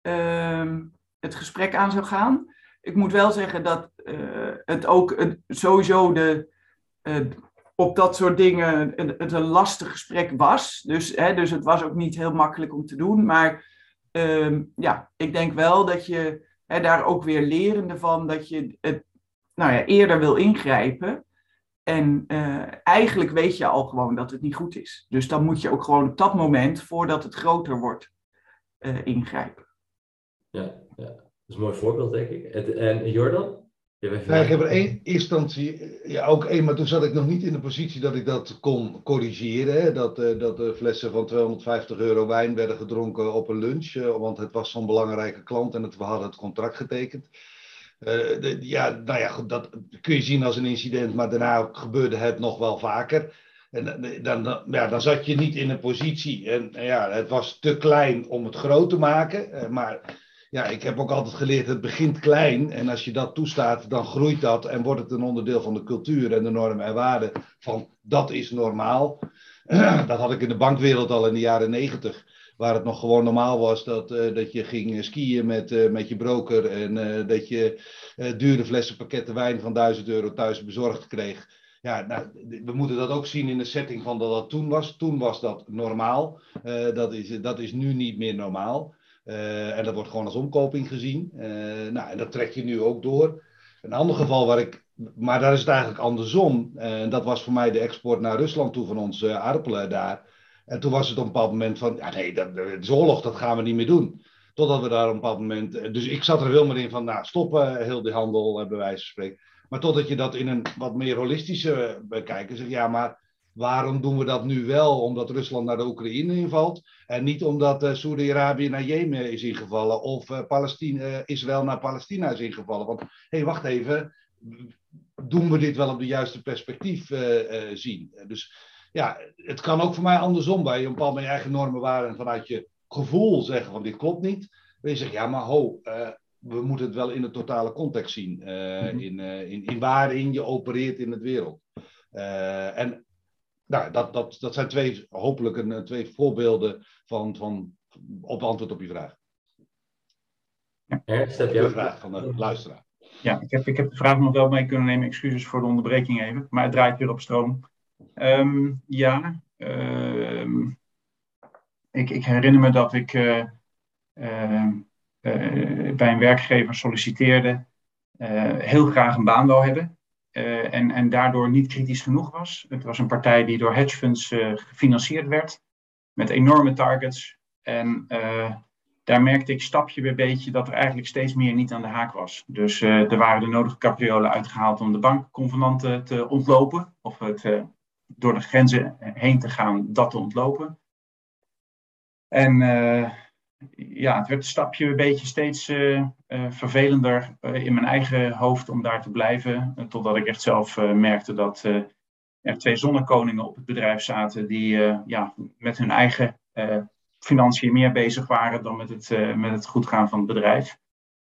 ehm, het gesprek aan zou gaan. Ik moet wel zeggen dat uh, het ook sowieso de, uh, op dat soort dingen het een lastig gesprek was. Dus, hè, dus het was ook niet heel makkelijk om te doen. Maar ehm, ja, ik denk wel dat je hè, daar ook weer lerende van dat je het nou ja, eerder wil ingrijpen. En uh, eigenlijk weet je al gewoon dat het niet goed is. Dus dan moet je ook gewoon op dat moment, voordat het groter wordt, uh, ingrijpen. Ja, ja, dat is een mooi voorbeeld, denk ik. En Jordan? Ja, ik heb er één instantie, ja, ook één, maar toen zat ik nog niet in de positie dat ik dat kon corrigeren. Hè? Dat, uh, dat de flessen van 250 euro wijn werden gedronken op een lunch, uh, want het was zo'n belangrijke klant en het, we hadden het contract getekend. Uh, de, ja, nou ja, goed, dat kun je zien als een incident, maar daarna gebeurde het nog wel vaker. En dan, dan, ja, dan zat je niet in een positie. En ja, het was te klein om het groot te maken, maar ja, ik heb ook altijd geleerd, het begint klein. En als je dat toestaat, dan groeit dat en wordt het een onderdeel van de cultuur en de normen en waarden van dat is normaal. Dat had ik in de bankwereld al in de jaren negentig. Waar het nog gewoon normaal was dat, uh, dat je ging skiën met, uh, met je broker. En dat je dure flessen pakketten wijn van 1000 euro thuis bezorgd kreeg. Ja, nou, we moeten dat ook zien in de setting van dat dat toen was. Toen was dat normaal. dat, is, dat is nu niet meer normaal. Uh, en dat wordt gewoon als omkoping gezien. Uh, nou, en dat trek je nu ook door. Een ander geval waar ik, maar daar is het eigenlijk andersom. Uh, en dat was voor mij de export naar Rusland toe van onze aardappelen daar. En toen was het op een bepaald moment van, ja nee, dat, is oorlog, dat gaan we niet meer doen. Totdat we daar op een bepaald moment, dus ik zat er veel meer in van, nou stoppen, heel die handel, bij wijze van spreken. Maar totdat je dat in een wat meer holistische bekijken, zeg ja, maar Waarom doen we dat nu wel? Omdat Rusland naar de Oekraïne invalt. En niet omdat uh, Saudi-Arabië naar Jemen is ingevallen. Of uh, Palestina, uh, Israël naar Palestina is ingevallen. Want hé, hey, wacht even. Doen we dit wel op de juiste perspectief zien? Dus ja, het kan ook voor mij andersom. Waar je een bepaald je eigen normen waren. En vanuit je gevoel zeggen van dit klopt niet. Dan je zegt ja, maar ho. we moeten het wel in de totale context zien. Mm-hmm. in, in, in waarin je opereert in het wereld. en nou, dat, dat, dat zijn twee, hopelijk een, twee voorbeelden van, van, op antwoord op je vraag. Ja. Ernst, heb jij de vraag van de luisteraar? Ja, ik heb, ik heb de vraag nog wel mee kunnen nemen. Excuses voor de onderbreking even. Maar het draait weer op stroom. Um, ja, um, ik, ik, herinner me dat ik uh, uh, uh, bij een werkgever solliciteerde. heel graag een baan wil hebben. Uh, en, en daardoor niet kritisch genoeg was. Het was een partij die door hedge funds uh, gefinancierd werd, met enorme targets. En uh, daar merkte ik stapje bij beetje dat er eigenlijk steeds meer niet aan de haak was. Dus er waren de nodige capriolen uitgehaald om de bankconvenanten te ontlopen, of het door de grenzen heen te gaan, dat te ontlopen. En ja, het werd een stapje een beetje steeds uh, uh, vervelender uh, in mijn eigen hoofd om daar te blijven. totdat ik echt zelf merkte dat er twee zonnekoningen op het bedrijf zaten die ja, met hun eigen financiën meer bezig waren dan met het, met het goed gaan van het bedrijf.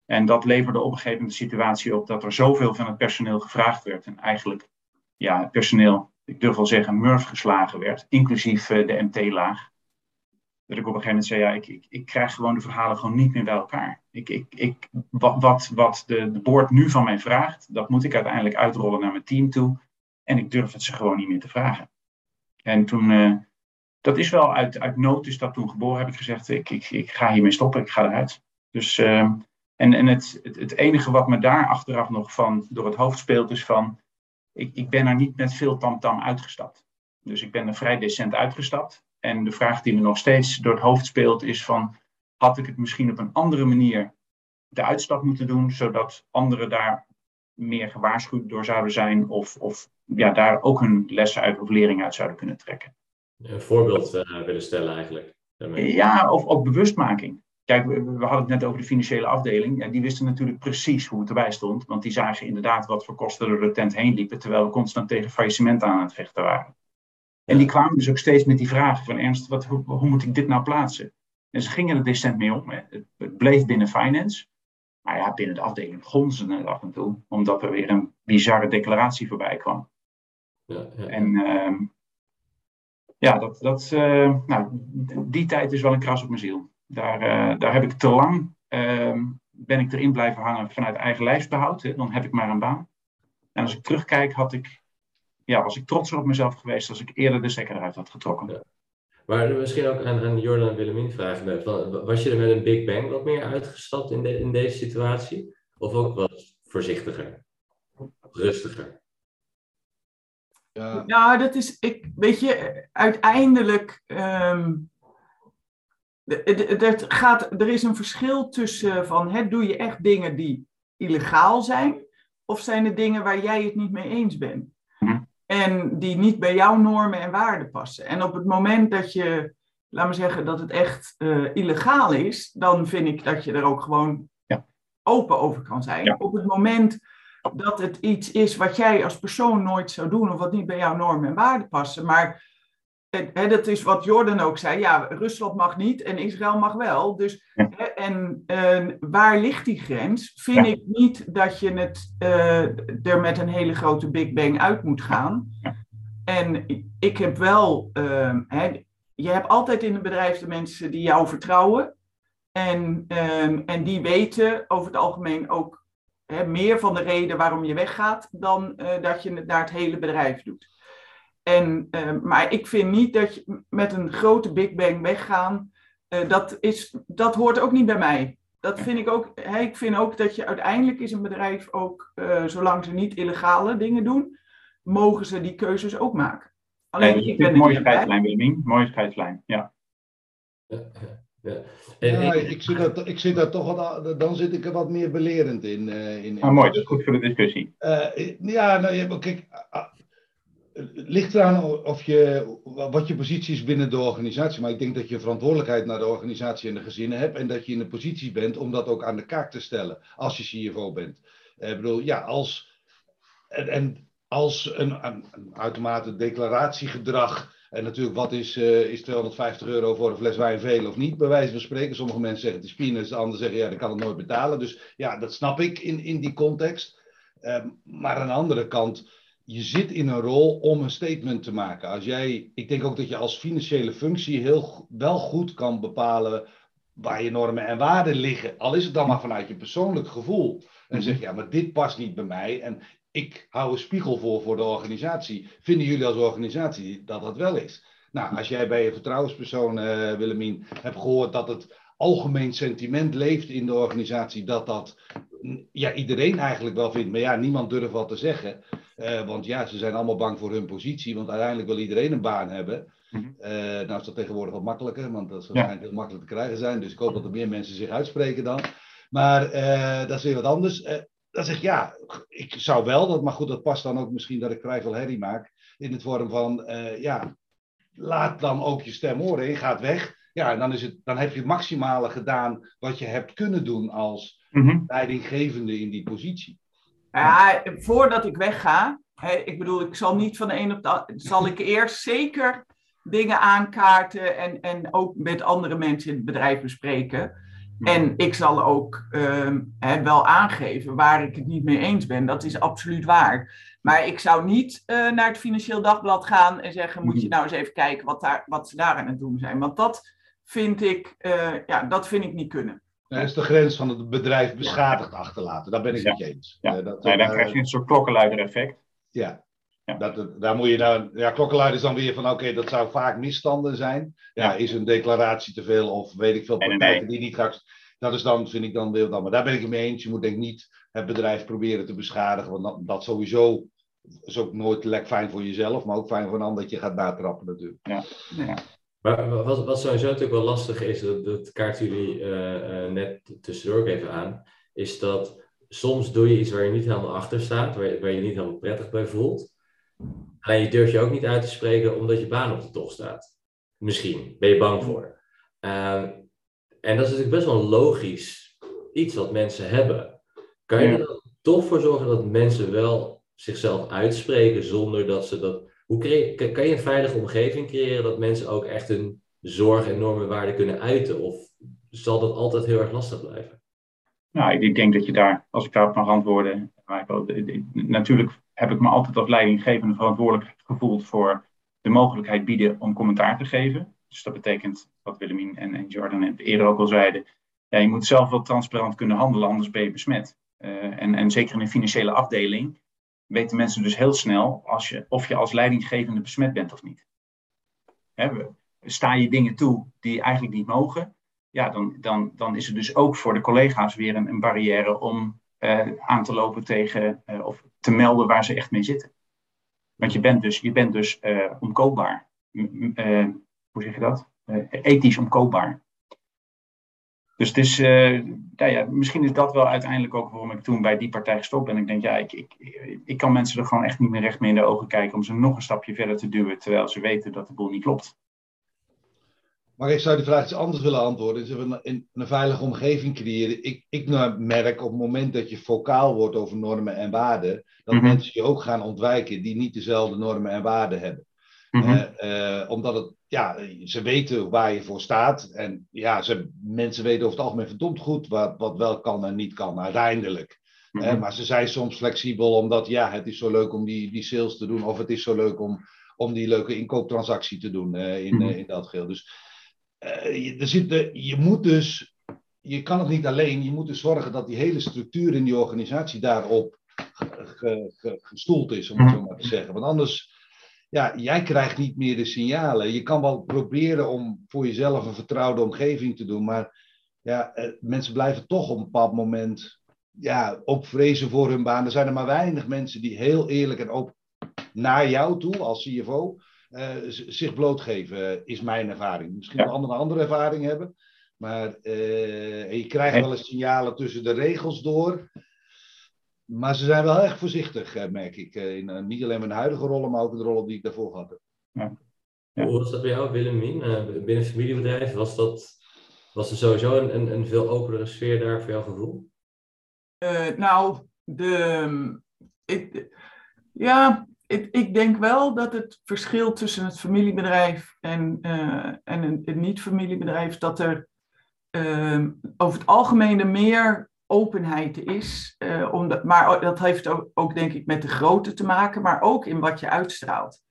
En dat leverde op een gegeven moment de situatie op dat er zoveel van het personeel gevraagd werd. En eigenlijk ja, het personeel, ik durf wel zeggen, murf geslagen werd, inclusief de MT-laag dat ik op een gegeven moment zei, ja, ik, ik, ik krijg gewoon de verhalen gewoon niet meer bij elkaar. Ik, ik, ik, wat wat, wat de, de board nu van mij vraagt, dat moet ik uiteindelijk uitrollen naar mijn team toe. En ik durf het ze gewoon niet meer te vragen. En toen, uh, dat is wel uit, uit nood, is dat toen geboren, heb ik gezegd, ik, ik, ik ga hiermee stoppen, ik ga eruit. Dus, uh, en, en het, het, enige wat me daar achteraf nog van door het hoofd speelt, is van, ik, ik ben er niet met veel tamtam -tam uitgestapt. Dus ik ben er vrij decent uitgestapt. En de vraag die me nog steeds door het hoofd speelt is van, had ik het misschien op een andere manier de uitstap moeten doen, zodat anderen daar meer gewaarschuwd door zouden zijn of, of ja, daar ook hun lessen uit of lering uit zouden kunnen trekken. Een voorbeeld uh, willen stellen eigenlijk. Ja, of ook bewustmaking. Kijk, we, we, hadden het net over de financiële afdeling. Ja, die wisten natuurlijk precies hoe het erbij stond. Want die zagen inderdaad wat voor kosten er de tent heen liepen. Terwijl we constant tegen faillissement aan het vechten waren. En die kwamen dus ook steeds met die vragen van Ernst, wat, hoe, hoe moet ik dit nou plaatsen? En ze gingen er decent mee om. Het, het bleef binnen finance. Maar ja, binnen de afdeling gonzen het af en toe. Omdat er weer een bizarre declaratie voorbij kwam. Ja, ja. En ehm, ja, dat, dat, eh, nou, die tijd is wel een kras op mijn ziel. Daar, eh, daar heb ik te lang, ehm, ben ik erin blijven hangen vanuit eigen lijfsbehoud. Hè, dan heb ik maar een baan. En als ik terugkijk, had ik, ja, was ik trotser op mezelf geweest als ik eerder de stekker eruit had getrokken. Ja. Maar misschien ook aan, aan Jordan en Willemien vragen. Was je er met een Big Bang wat meer uitgestapt in, de, in deze situatie? Of ook wat voorzichtiger? Rustiger? Ja. Nou, dat is, ik, weet je, uiteindelijk, um, het gaat, er is een verschil tussen van, hè, doe je echt dingen die illegaal zijn, of zijn het dingen waar jij het niet mee eens bent? En die niet bij jouw normen en waarden passen. En op het moment dat je, laat me zeggen, dat het echt uh, illegaal is, dan vind ik dat je er ook gewoon ja. open over kan zijn. Ja. Op het moment dat het iets is wat jij als persoon nooit zou doen of wat niet bij jouw normen en waarden passen. Maar hè, dat is wat Jordan ook zei. Ja, Rusland mag niet en Israël mag wel. Dus, Ja. hè, en waar ligt die grens? Vind Ja. ik niet dat je het eh, er met een hele grote Big Bang uit moet gaan. Ja. En ik heb wel, eh, hè, je hebt altijd in een bedrijf de mensen die jou vertrouwen. En, ehm, en die weten over het algemeen ook meer van de reden waarom je weggaat dan eh, dat je het naar het hele bedrijf doet. En, eh, maar ik vind niet dat je met een grote Big Bang weggaan, eh, dat, is, dat hoort ook niet bij mij. Dat vind ik ook. Hè, ik vind ook dat je uiteindelijk is een bedrijf ook, eh, zolang ze niet illegale dingen doen, mogen ze die keuzes ook maken. Alleen ik ik ben mooie scheidslijn, Willemien. Mooie scheidslijn, ja. Ja, ja. En Ja, ik- ik, zit daar, ik zit daar toch wat, dan zit ik er wat meer belerend in. eh, in, Maar mooi, dat is goed voor de discussie. Eh, ja, nou, kijk, ah, het ligt eraan of je, wat je positie is binnen de organisatie. Maar ik denk dat je verantwoordelijkheid naar de organisatie en de gezinnen hebt. En dat je in een positie bent om dat ook aan de kaak te stellen als je CFO bent. Eh, Ik bedoel, ja, als, en, als een, uitermate declaratiegedrag. En natuurlijk, wat is, eh, is 250 euro voor een fles wijn veel of niet, bij wijze van spreken. Sommige mensen zeggen het is peanuts, de anderen zeggen ja, ik kan het nooit betalen. Dus ja, dat snap ik in, in die context. Ehm, maar aan de andere kant, je zit in een rol om een statement te maken. Als jij, ik denk ook dat je als financiële functie heel wel goed kan bepalen waar je normen en waarden liggen. Al is het dan maar vanuit je persoonlijk gevoel. En zeg ja, maar dit past niet bij mij. En ik hou een spiegel voor voor de organisatie. Vinden jullie als organisatie dat dat wel is? Nou, als jij bij een vertrouwenspersoon, eh Willemien, hebt gehoord dat het algemeen sentiment leeft in de organisatie, dat dat ja, iedereen eigenlijk wel vindt, maar ja, niemand durft wat te zeggen. Eh, want ja, ze zijn allemaal bang voor hun positie, want uiteindelijk wil iedereen een baan hebben. Mhm. Eh, nou is dat tegenwoordig wat makkelijker, want dat zal waarschijnlijk heel makkelijk te krijgen zijn. Dus ik hoop dat er meer mensen zich uitspreken dan. Maar eh, dat is weer wat anders. Dan zeg ik ja, ik zou wel, dat, maar goed, dat past dan ook misschien dat ik vrij veel herrie maak. In het vorm van, ja, laat dan ook je stem horen. Je gaat weg. Ja, en dan, is het, dan heb je het maximale gedaan wat je hebt kunnen doen als Mhm. leidinggevende in die positie. Ja, voordat ik wegga, hè, ik bedoel, ik zal niet van de een op de andere, zal ik eerst zeker dingen aankaarten en, en ook met andere mensen in het bedrijf bespreken. En ik zal ook ehm, hè, wel aangeven waar ik het niet mee eens ben. Dat is absoluut waar. Maar ik zou niet eh, naar het Financieel Dagblad gaan en zeggen: Moet je nou eens even kijken wat, daar, wat ze daar aan het doen zijn. Want dat vind ik, eh, ja, dat vind ik niet kunnen. Dat is de grens van het bedrijf beschadigd achterlaten. Daar ben ik Ja. met je eens. Ja. Eh, dat, Nee, dan eh, krijg je een soort klokkenluider-effect. Ja. Ja. Dat, daar moet je nou, ja, klokkenluiders dan weer van, oké, dat zou vaak misstanden zijn. Ja, Ja. is een declaratie te veel of weet ik veel Nee, nee, praktijken die niet gaat. Dat is dan, vind ik dan weer dan. Maar daar ben ik het mee eens. Je moet denk ik niet het bedrijf proberen te beschadigen. Want dat, dat sowieso is ook nooit lekker fijn voor jezelf, maar ook fijn voor een ander dat je gaat natrappen natuurlijk. Maar wat, wat sowieso natuurlijk wel lastig is, dat, dat kaarten jullie eh, eh, net tussendoor ook even aan, is dat soms doe je iets waar je niet helemaal achter staat, waar je, waar je niet helemaal prettig bij voelt. Alleen je durft je ook niet uit te spreken omdat je baan op de tocht staat. Misschien ben je bang voor. Ehm, en dat is natuurlijk best wel een logisch iets wat mensen hebben. Kan je er dan toch voor zorgen dat mensen wel zichzelf uitspreken zonder dat ze dat. Hoe kan- je een veilige omgeving creëren dat mensen ook echt hun zorg en normen en kunnen uiten? Of zal dat altijd heel erg lastig blijven? Nou, ik, denk dat je daar, als ik daarop mag antwoorden, natuurlijk heb ik me altijd als leidinggevende verantwoordelijk gevoeld voor de mogelijkheid bieden om commentaar te geven. Dus dat betekent, wat Willemien en, Jordan eerder ook al zeiden, ja, je moet zelf wel transparant kunnen handelen, anders ben je besmet. Uh, en, en zeker in een financiële afdeling weten mensen dus heel snel als je, of je als leidinggevende besmet bent of niet. Sta je dingen toe die eigenlijk niet mogen, ja, dan, dan, dan is het dus ook voor de collega's weer een, een barrière om uh, aan te lopen tegen uh, of te melden waar ze echt mee zitten. Want je bent dus, je bent dus uh, omkoopbaar. hoe zeg je dat? ethisch omkoopbaar. Dus het is, nou ja, misschien is dat wel uiteindelijk ook waarom ik toen bij die partij gestopt ben. Ik denk, ja, ik, ik, ik kan mensen er gewoon echt niet meer recht mee in de ogen kijken om ze nog een stapje verder te duwen, terwijl ze weten dat de boel niet klopt. Maar ik zou die vraag iets anders willen antwoorden. Is een, een, een veilige omgeving creëren. Ik, ik merk op het moment dat je vocaal wordt over normen en waarden, dat mhm. mensen je ook gaan ontwijken die niet dezelfde normen en waarden hebben. Mm omdat het, ja, ze weten waar je voor staat. En ja, ze, mensen weten over het algemeen verdomd goed wat, wat wel kan en niet kan, uiteindelijk. Mhm. maar ze zijn soms flexibel omdat, ja, het is zo leuk om die, die sales te doen. Of het is zo leuk om, om die leuke inkooptransactie te doen uh, in, in dat geheel. Dus je, er zit, je moet dus, je kan het niet alleen, je moet dus zorgen dat die hele structuur in die organisatie daarop gestoeld is, om het zo maar te zeggen. Want anders, ja, jij krijgt niet meer de signalen. Je kan wel proberen om voor jezelf een vertrouwde omgeving te doen, maar ja, eh, mensen blijven toch op een bepaald moment ja, ook vrezen voor hun baan. Er zijn er maar weinig mensen die heel eerlijk en ook naar jou toe als CFO uh, zich blootgeven, is mijn ervaring. Misschien ja. anderen een andere ervaring hebben. Maar uh, je krijgt wel eens signalen tussen de regels door. Maar ze zijn wel erg voorzichtig, eh, merk ik. In, niet alleen mijn huidige rollen, maar ook de rollen die ik daarvoor had. Ja. Ja. Hoe was dat bij jou, Willemien? binnen het familiebedrijf, was, dat, was er sowieso een, een, een veel openere sfeer daar voor jouw gevoel? nou, de, ik, ja, ik, ik, denk wel dat het verschil tussen het familiebedrijf en, uh, en een, een niet-familiebedrijf, dat er uh, over het algemeen meer openheid is. Uh, maar dat heeft ook, ook, denk ik met de grootte te maken, maar ook in wat je uitstraalt.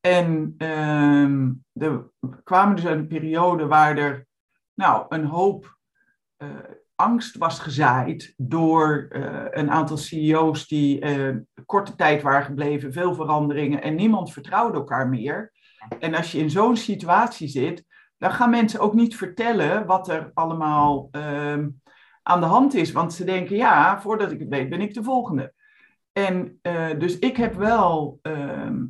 En ehm, er kwamen dus een periode waar er nou, een hoop uh, angst was gezaaid door uh, een aantal CEO's die korte tijd waren gebleven, veel veranderingen en niemand vertrouwde elkaar meer. En als je in zo'n situatie zit, dan gaan mensen ook niet vertellen wat er allemaal uh, aan de hand is. Want ze denken, ja, voordat ik het weet, ben ik de volgende. En uh, dus ik heb wel ehm,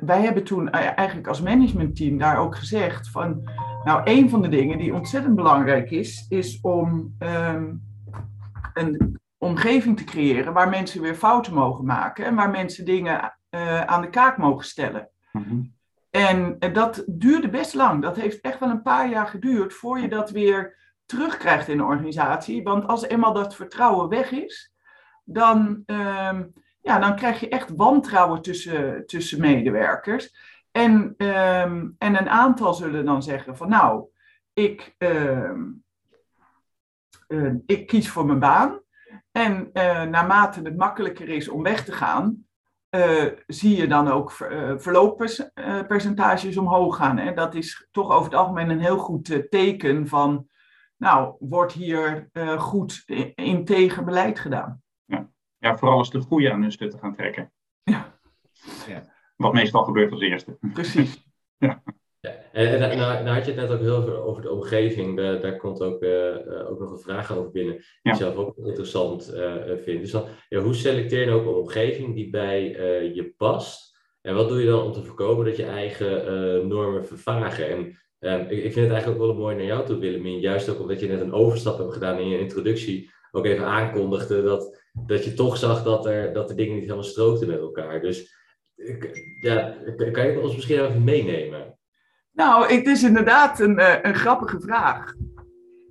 wij hebben toen eigenlijk als managementteam daar ook gezegd van, nou, een van de dingen die ontzettend belangrijk is, is om um, een omgeving te creëren waar mensen weer fouten mogen maken en waar mensen dingen uh, aan de kaak mogen stellen. Mm-hmm. En dat duurde best lang. Dat heeft echt wel een paar jaar geduurd voor je dat weer terugkrijgt in de organisatie. Want als eenmaal dat vertrouwen weg is, dan, um, ja, dan krijg je echt wantrouwen tussen, tussen medewerkers. En, um, en een aantal zullen dan zeggen van nou, ik, uh, uh, ik kies voor mijn baan. En uh, naarmate het makkelijker is om weg te gaan, uh, zie je dan ook ver, verlooppercentages omhoog gaan. En dat is toch over het algemeen een heel goed teken van, nou, wordt hier goed integer beleid gedaan ja, vooral als de goede aan hun stutten gaan trekken. Ja. ja. Wat meestal gebeurt als eerste. Precies. ja. Ja, en, en nou, nou, had je het net ook heel veel over de omgeving. Daar, daar komt ook, uh, ook nog een vraag over binnen, die ja. ik zelf ook interessant uh, vind. Dus dan, ja, hoe selecteer je ook een omgeving die bij uh, je past? En wat doe je dan om te voorkomen dat je eigen normen vervagen? En ehm, ik, ik, vind het eigenlijk ook wel mooi naar jou toe, Willemien. Juist ook omdat je net een overstap hebt gedaan in je introductie. Ook even aankondigde dat dat je toch zag dat er, dat de dingen niet helemaal strookten met elkaar. Dus ja, kan je ons misschien even meenemen? Nou, het is inderdaad een, eh, een grappige vraag.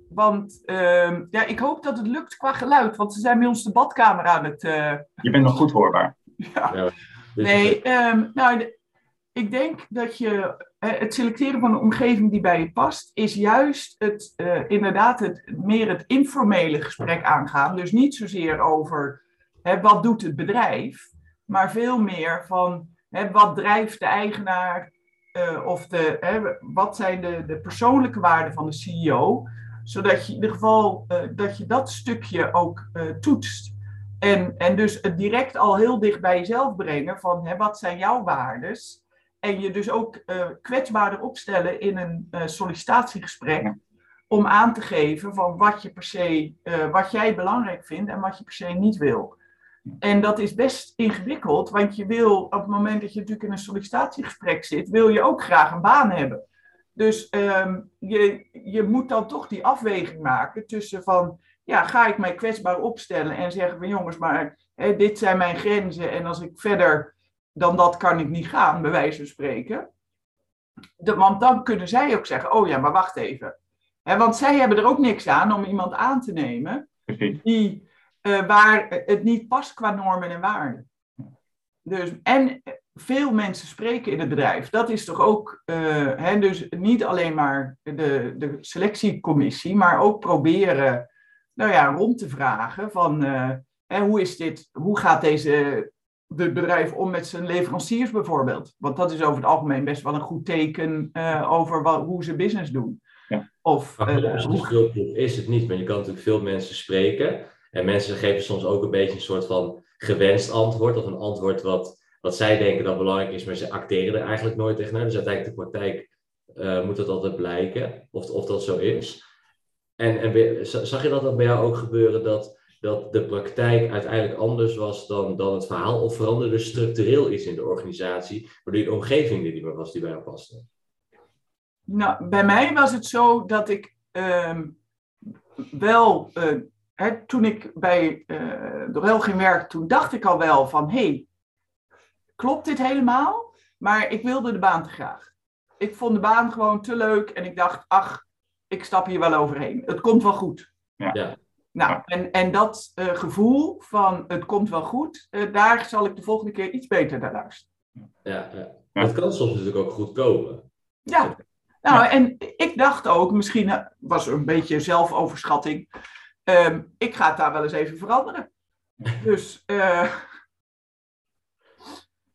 Want uh, ja, ik hoop dat het lukt qua geluid, want ze zijn bij ons de badkamer aan het. Uh... Je bent nog goed hoorbaar. Ja. ja nee, um, nou, ik denk dat je het selecteren van een omgeving die bij je past, is juist het, uh, inderdaad het, meer het informele gesprek aangaan. Dus niet zozeer over hè, wat doet het bedrijf, maar veel meer van hè, wat drijft de eigenaar uh, of de, hè, wat zijn de, de persoonlijke waarden van de CEO, zodat je in ieder geval dat je dat stukje ook toetst. En, en dus het direct al heel dicht bij jezelf brengen van hè, wat zijn jouw waardes. En je dus ook kwetsbaarder opstellen in een sollicitatiegesprek om aan te geven van wat je per se, wat jij belangrijk vindt en wat je per se niet wil. En dat is best ingewikkeld, want je wil op het moment dat je natuurlijk in een sollicitatiegesprek zit, wil je ook graag een baan hebben. Dus um, je, je moet dan toch die afweging maken tussen van, ja, ga ik mij kwetsbaar opstellen en zeggen van jongens, maar dit zijn mijn grenzen en als ik verder dan dat kan ik niet gaan, bij wijze van spreken. De, want dan kunnen zij ook zeggen, oh ja, maar wacht even. Want zij hebben er ook niks aan om iemand aan te nemen die uh, waar het niet past qua normen en waarden. Dus, en veel mensen spreken in het bedrijf. Dat is toch ook, uh, hè, dus niet alleen maar de, de selectiecommissie, maar ook proberen nou ja, rond te vragen van uh, hè, hoe is dit, hoe gaat deze de bedrijf om met zijn leveranciers bijvoorbeeld? Want dat is over het algemeen best wel een goed teken uh, over wat, hoe ze business doen. Ja. Of, uh, hoe... is het niet, maar je kan natuurlijk veel mensen spreken. En mensen geven soms ook een beetje een soort van gewenst antwoord, of een antwoord wat, wat zij denken dat belangrijk is, maar ze acteren er eigenlijk nooit tegenaan. Dus uiteindelijk de praktijk uh, moet het altijd blijken of, of dat zo is. En, en zag je dat, dat bij jou ook gebeuren, dat, dat de praktijk uiteindelijk anders was dan, dan het verhaal, of veranderde structureel iets in de organisatie, waardoor de omgeving er niet meer was die bij jou paste? Nou, bij mij was het zo dat ik uh, wel uh, hè, toen ik bij uh, Dorel ging werken, toen dacht ik al wel van, hé, hey, klopt dit helemaal? Maar ik wilde de baan te graag. Ik vond de baan gewoon te leuk en ik dacht, ach, ik stap hier wel overheen. Het komt wel goed. Ja. ja. Nou, en, en dat uh, gevoel van het komt wel goed, uh, daar zal ik de volgende keer iets beter naar luisteren. Ja, ja. het kan soms natuurlijk ook goed komen. Ja, nou, en ik dacht ook, misschien was er een beetje zelfoverschatting, Um, ik ga het daar wel eens even veranderen. Dus, uh,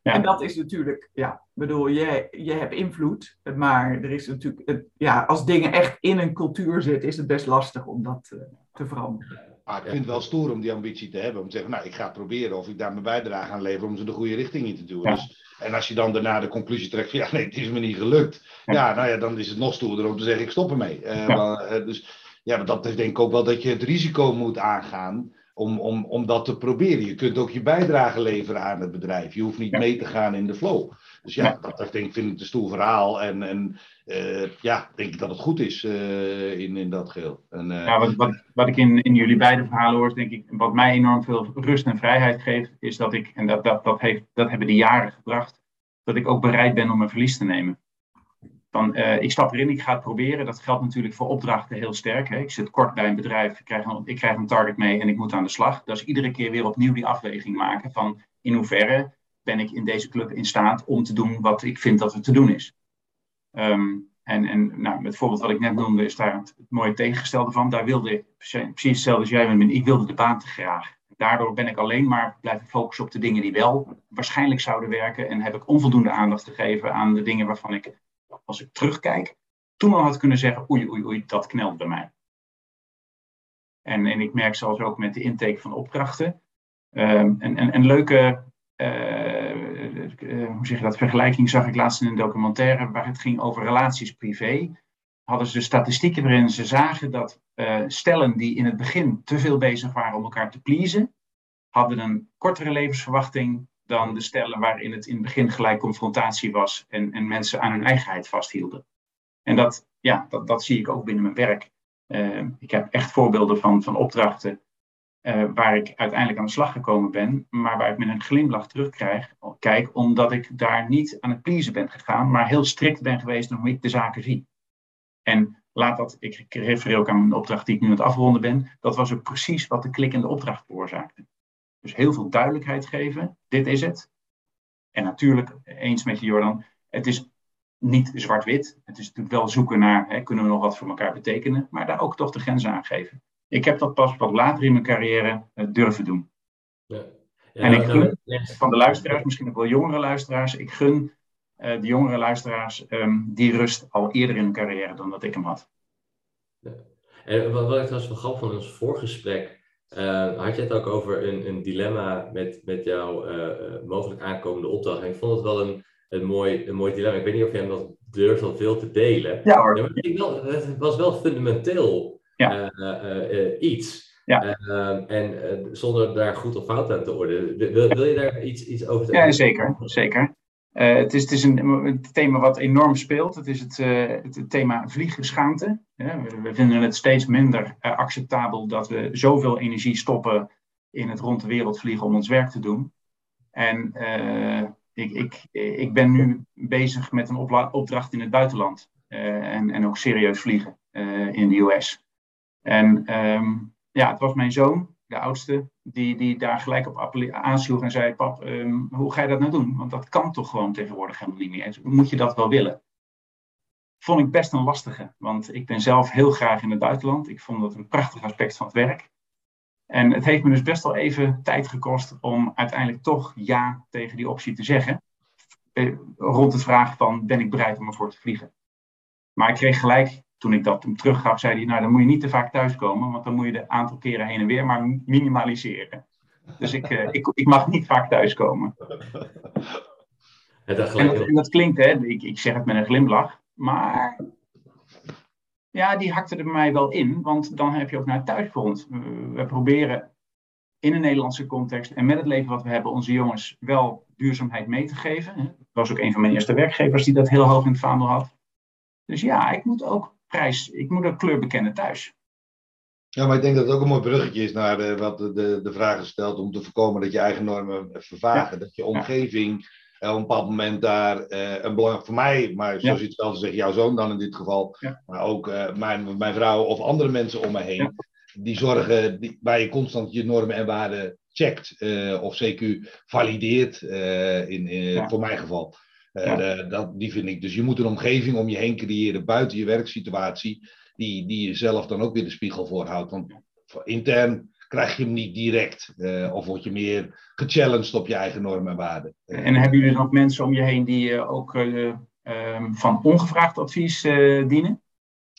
ja. en dat is natuurlijk, ja, bedoel, je, je hebt invloed, maar er is natuurlijk, ja, als dingen echt in een cultuur zitten, is het best lastig om dat uh, te veranderen. Maar ik vind het wel stoer om die ambitie te hebben. Om te zeggen, nou, ik ga proberen of ik daar mijn bijdrage aan lever om ze de goede richting in te doen. Ja. Dus, en als je dan daarna de conclusie trekt van, ja, nee, het is me niet gelukt. Ja, ja nou ja, dan is het nog stoerder om te zeggen, ik stop ermee. Uh, maar, dus ja, maar dat is denk ik ook wel dat je het risico moet aangaan om, om, om dat te proberen. Je kunt ook je bijdrage leveren aan het bedrijf. Je hoeft niet mee te gaan in de flow. Dus ja, dat, dat denk, vind ik een stoel verhaal. En, en uh, ja, denk ik dat het goed is uh, in, in dat geheel. En, uh, ja, wat, wat, wat ik in, in jullie beide verhalen hoor, denk ik, wat mij enorm veel rust en vrijheid geeft, is dat ik, en dat, dat, dat, heeft, dat hebben de jaren gebracht, dat ik ook bereid ben om een verlies te nemen. Uh, ik stap erin, ik ga het proberen. Dat geldt natuurlijk voor opdrachten heel sterk. Hè. Ik zit kort bij een bedrijf, ik krijg, een, ik krijg een target mee en ik moet aan de slag. Dat is iedere keer weer opnieuw die afweging maken van in hoeverre ben ik in deze club in staat om te doen wat ik vind dat er te doen is. Um, en en nou, met het voorbeeld wat ik net noemde is daar het, mooie tegengestelde van. Daar wilde ik, precies hetzelfde als jij bent, ik wilde de baan te graag. Daardoor ben ik alleen maar blijven focussen op de dingen die wel waarschijnlijk zouden werken. En heb ik onvoldoende aandacht gegeven aan de dingen waarvan ik als ik terugkijk, toen al had kunnen zeggen, oei, oei, oei, dat knelt bij mij. En, en ik merk zelfs ook met de intake van opdrachten. Um, en, een leuke, hoe zeg je dat, vergelijking zag ik laatst in een documentaire waar het ging over relaties privé. Hadden ze statistieken waarin ze zagen dat uh, stellen die in het begin te veel bezig waren om elkaar te pleasen, hadden een kortere levensverwachting dan de stellen waarin het in het begin gelijk confrontatie was en, en mensen aan hun eigenheid vasthielden. En dat, ja, dat, dat zie ik ook binnen mijn werk. Ik heb echt voorbeelden van, van opdrachten uh, waar ik uiteindelijk aan de slag gekomen ben, maar waar ik met een glimlach terugkrijg, kijk, omdat ik daar niet aan het pleasen ben gegaan, maar heel strikt ben geweest in hoe ik de zaken zie. En laat dat, ik refereer ook aan een opdracht die ik nu aan het afronden ben, dat was ook precies wat de klikkende opdracht veroorzaakte. Dus heel veel duidelijkheid geven. Dit is het. En natuurlijk, eens met je Jordan, het is niet zwart-wit. Het is natuurlijk wel zoeken naar, hè, kunnen we nog wat voor elkaar betekenen, maar daar ook toch de grens aangeven. Ik heb dat pas wat later in mijn carrière uh, durven doen. Ja. en ik gun van de luisteraars, misschien ook wel jongere luisteraars, ik gun de jongere luisteraars ehm, die rust al eerder in hun carrière dan dat ik hem had. En wat, wat ik trouwens wel grappig van ons voorgesprek, uh, had je het ook over een, een dilemma met, met jouw uh, mogelijk aankomende opdracht. En ik vond het wel een, een, mooi, een mooi dilemma. Ik weet niet of jij dat durft al veel te delen. Ja hoor. maar ik wel, het was wel fundamenteel ja. iets. Ja. en zonder daar goed of fout aan te ordenen. Wil, wil je daar iets, iets over zeggen? Ja, zeker. zeker. Uh, het, is, het is een, een, thema wat enorm speelt. Het is het, uh, het thema vliegschaamte. Ja, we, we, vinden het steeds minder uh, acceptabel dat we zoveel energie stoppen in het rond de wereld vliegen om ons werk te doen. En ik, ik, ik ben nu bezig met een opdracht in het buitenland. en, en ook serieus vliegen in de US. En um, ja, het was mijn zoon de oudste, die, die daar gelijk op aansloeg en zei: Pap, ehm, hoe ga je dat nou doen? Want dat kan toch gewoon tegenwoordig helemaal niet meer. Moet je dat wel willen? Vond ik best een lastige, want ik ben zelf heel graag in het buitenland. Ik vond dat een prachtig aspect van het werk. En het heeft me dus best wel even tijd gekost om uiteindelijk toch ja tegen die optie te zeggen. Eh, rond het vraag van: ben ik bereid om ervoor te vliegen? Maar ik kreeg gelijk toen ik dat hem teruggaf, zei hij, nou dan moet je niet te vaak thuiskomen, want dan moet je de aantal keren heen en weer maar minimaliseren. Dus ik, uh, ik, ik mag niet vaak thuiskomen. En dat, en dat klinkt, hè, ik, ik zeg het met een glimlach, maar ja, die hakte er bij mij wel in, want dan heb je ook naar thuisfront. We proberen in een Nederlandse context en met het leven wat we hebben, onze jongens wel duurzaamheid mee te geven. Dat was ook een van mijn eerste werkgevers die dat heel hoog in het vaandel had. Dus ja, ik moet ook prijs. Ik moet een kleur bekennen thuis. Ja, maar ik denk dat het ook een mooi bruggetje is naar de, wat de, de, de vraag gesteld om te voorkomen dat je eigen normen vervagen. Dat je omgeving ja. op een bepaald moment daar uh, een belang voor mij, maar zoals je het zelf zegt, jouw zoon dan in dit geval, maar ook uh, mijn, mijn vrouw of andere mensen om me heen, die zorgen die, waar je constant je normen en waarden checkt uh, of CQ valideert, in, in voor mijn geval. Uh, dat, die vind ik. Dus je moet een omgeving om je heen creëren buiten je werksituatie, die, die je zelf dan ook weer de spiegel voorhoudt. Want intern krijg je hem niet direct. Uh, of word je meer gechallenged op je eigen normen en waarden. Uh, en hebben jullie nog mensen om je heen die ook um, van ongevraagd advies dienen?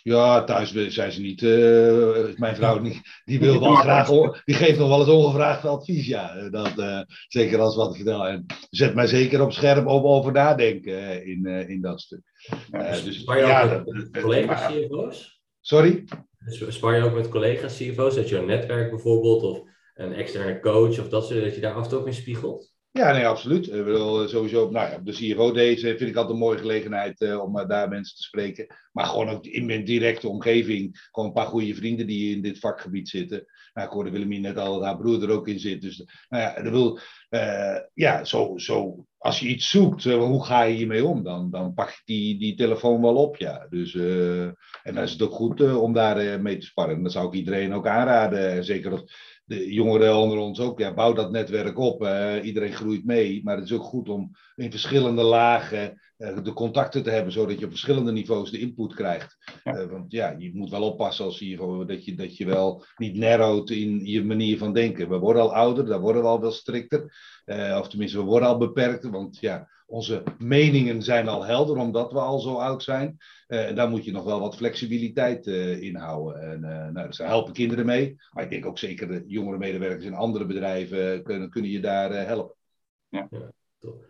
Ja, thuis zijn ze niet. Uh, mijn vrouw niet, die wil wel graag. Die geeft nog wel eens ongevraagd advies. Ja, dat, uh, zeker als wat vertel. En zet mij zeker op scherp om over nadenken uh, in, in dat stuk. Dus, dus ja, met collega's CFO's? Sorry? Dus spar je ook met collega's CFO's? Dat je een netwerk bijvoorbeeld of een externe coach of dat soort dat je daar af en toe ook in spiegelt? Ja, nee, absoluut. Ik bedoel, sowieso, nou ja, de CFO deze vind ik altijd een mooie gelegenheid uh, om daar mensen te spreken. Maar gewoon ook in mijn directe omgeving, gewoon een paar goede vrienden die in dit vakgebied zitten. Nou, ik hoorde net al dat haar broer er ook in zit. Dus nou ja, dat wil, ja zo, zo, als je iets zoekt, hoe ga je hiermee om? Dan, dan pak je die, die telefoon wel op, ja. Dus, en dan is het ook goed om daar mee te sparren. Dat zou ik iedereen ook aanraden. Zeker als de jongeren onder ons ook, ja, bouw dat netwerk op. iedereen groeit mee, maar het is ook goed om in verschillende lagen uh, de contacten te hebben, zodat je op verschillende niveaus de input krijgt. Ja. Uh, want ja, je moet wel oppassen als je, dat, je, dat je wel niet narrowt in je manier van denken. We worden al ouder, daar worden we al wel strikter. Uh, of tenminste, we worden al beperkt, want ja, onze meningen zijn al helder, omdat we al zo oud zijn. Uh, daar moet je nog wel wat flexibiliteit uh, in houden. En, uh, nou, dus daar helpen kinderen mee. Maar ik denk ook zeker de jongere medewerkers in andere bedrijven kunnen, kunnen je daar helpen. Ja, ja,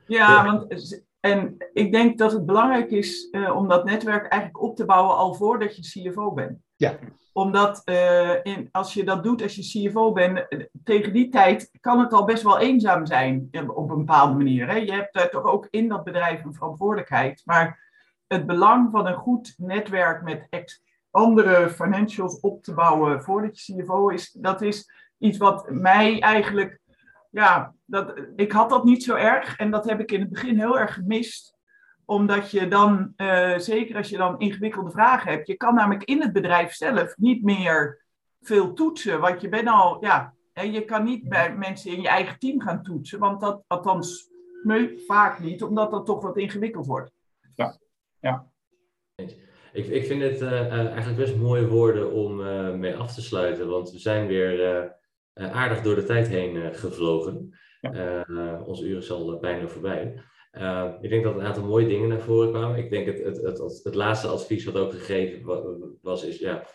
ja want en ik denk dat het belangrijk is om dat netwerk eigenlijk op te bouwen al voordat je CFO bent. Ja. Omdat in, als je dat doet als je CFO bent, tegen die tijd kan het al best wel eenzaam zijn op een bepaalde manier. Hè? Je hebt toch ook in dat bedrijf een verantwoordelijkheid. Maar het belang van een goed netwerk met andere financials op te bouwen voordat je CFO is, dat is iets wat mij eigenlijk, ja, dat, ik had dat niet zo erg en dat heb ik in het begin heel erg gemist omdat je dan, uh, zeker als je dan ingewikkelde vragen hebt, je kan namelijk in het bedrijf zelf niet meer veel toetsen. Want je bent al, ja, en je kan niet bij mensen in je eigen team gaan toetsen. Want dat, althans, nee, vaak niet, omdat dat toch wat ingewikkeld wordt. Ja ja. Ik, ik vind het uh, eigenlijk best mooie woorden om uh, mee af te sluiten, want we zijn weer aardig door de tijd heen gevlogen. Ja. onze uur is al bijna voorbij. Ik denk dat een aantal mooie dingen naar voren kwamen. Ik denk het, het, het, het, laatste advies wat ook gegeven was, is ja,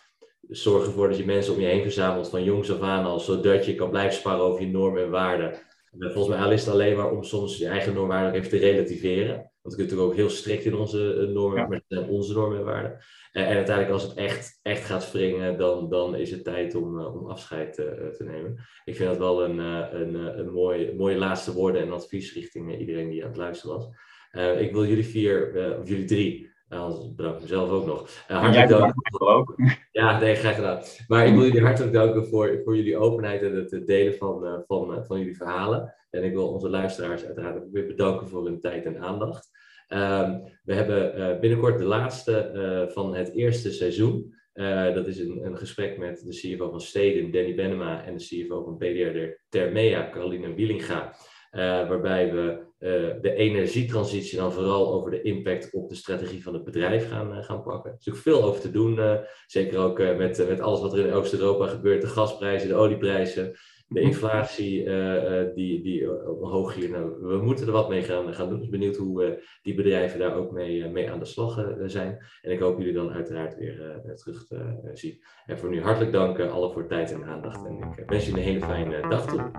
zorg ervoor dat je mensen om je heen verzamelt van jongs af aan al, zodat je kan blijven sparren over je normen en waarden. volgens mij is het alleen maar om soms je eigen normen even te relativeren. Want we kunnen natuurlijk ook heel strikt in onze eh, normen, ja. maar het zijn onze normen en waarden. En, en, uiteindelijk als het echt, echt gaat wringen, dan, dan is het tijd om, uh, om afscheid te, te nemen. Ik vind dat wel een, een, een mooi, mooie laatste woorden en advies richting iedereen die aan het luisteren was. ik wil jullie vier, of jullie drie, uh, anders bedank ik mezelf ook nog. Hartelijk dank. Ook. Ja, nee, graag gedaan. Maar ik wil jullie hartelijk danken voor, voor jullie openheid en het delen van, van, van jullie verhalen. En ik wil onze luisteraars uiteraard ook weer bedanken voor hun tijd en aandacht. Um, we hebben uh, binnenkort de laatste uh, van het eerste seizoen. Uh, dat is een, een, gesprek met de CFO van Steden, Danny Benema, en de CFO van PDR Termea, Caroline Wielinga. waarbij we de energietransitie dan vooral over de impact op de strategie van het bedrijf gaan, gaan pakken. Er is ook veel over te doen, zeker ook met, met alles wat er in Oost-Europa gebeurt, de gasprijzen, de olieprijzen de inflatie uh, die, die omhoog hier. Nou, we moeten er wat mee gaan, gaan doen. Ik ben benieuwd hoe uh, die bedrijven daar ook mee, mee aan de slag zijn. En ik hoop jullie dan uiteraard weer terug te zien. En voor nu hartelijk dank alle voor tijd en aandacht. En ik wens jullie een hele fijne dag toe.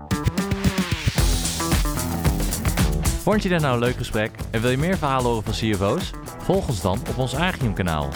Vond je dit nou een leuk gesprek en wil je meer verhalen horen van CFO's? Volg ons dan op ons Agium kanaal.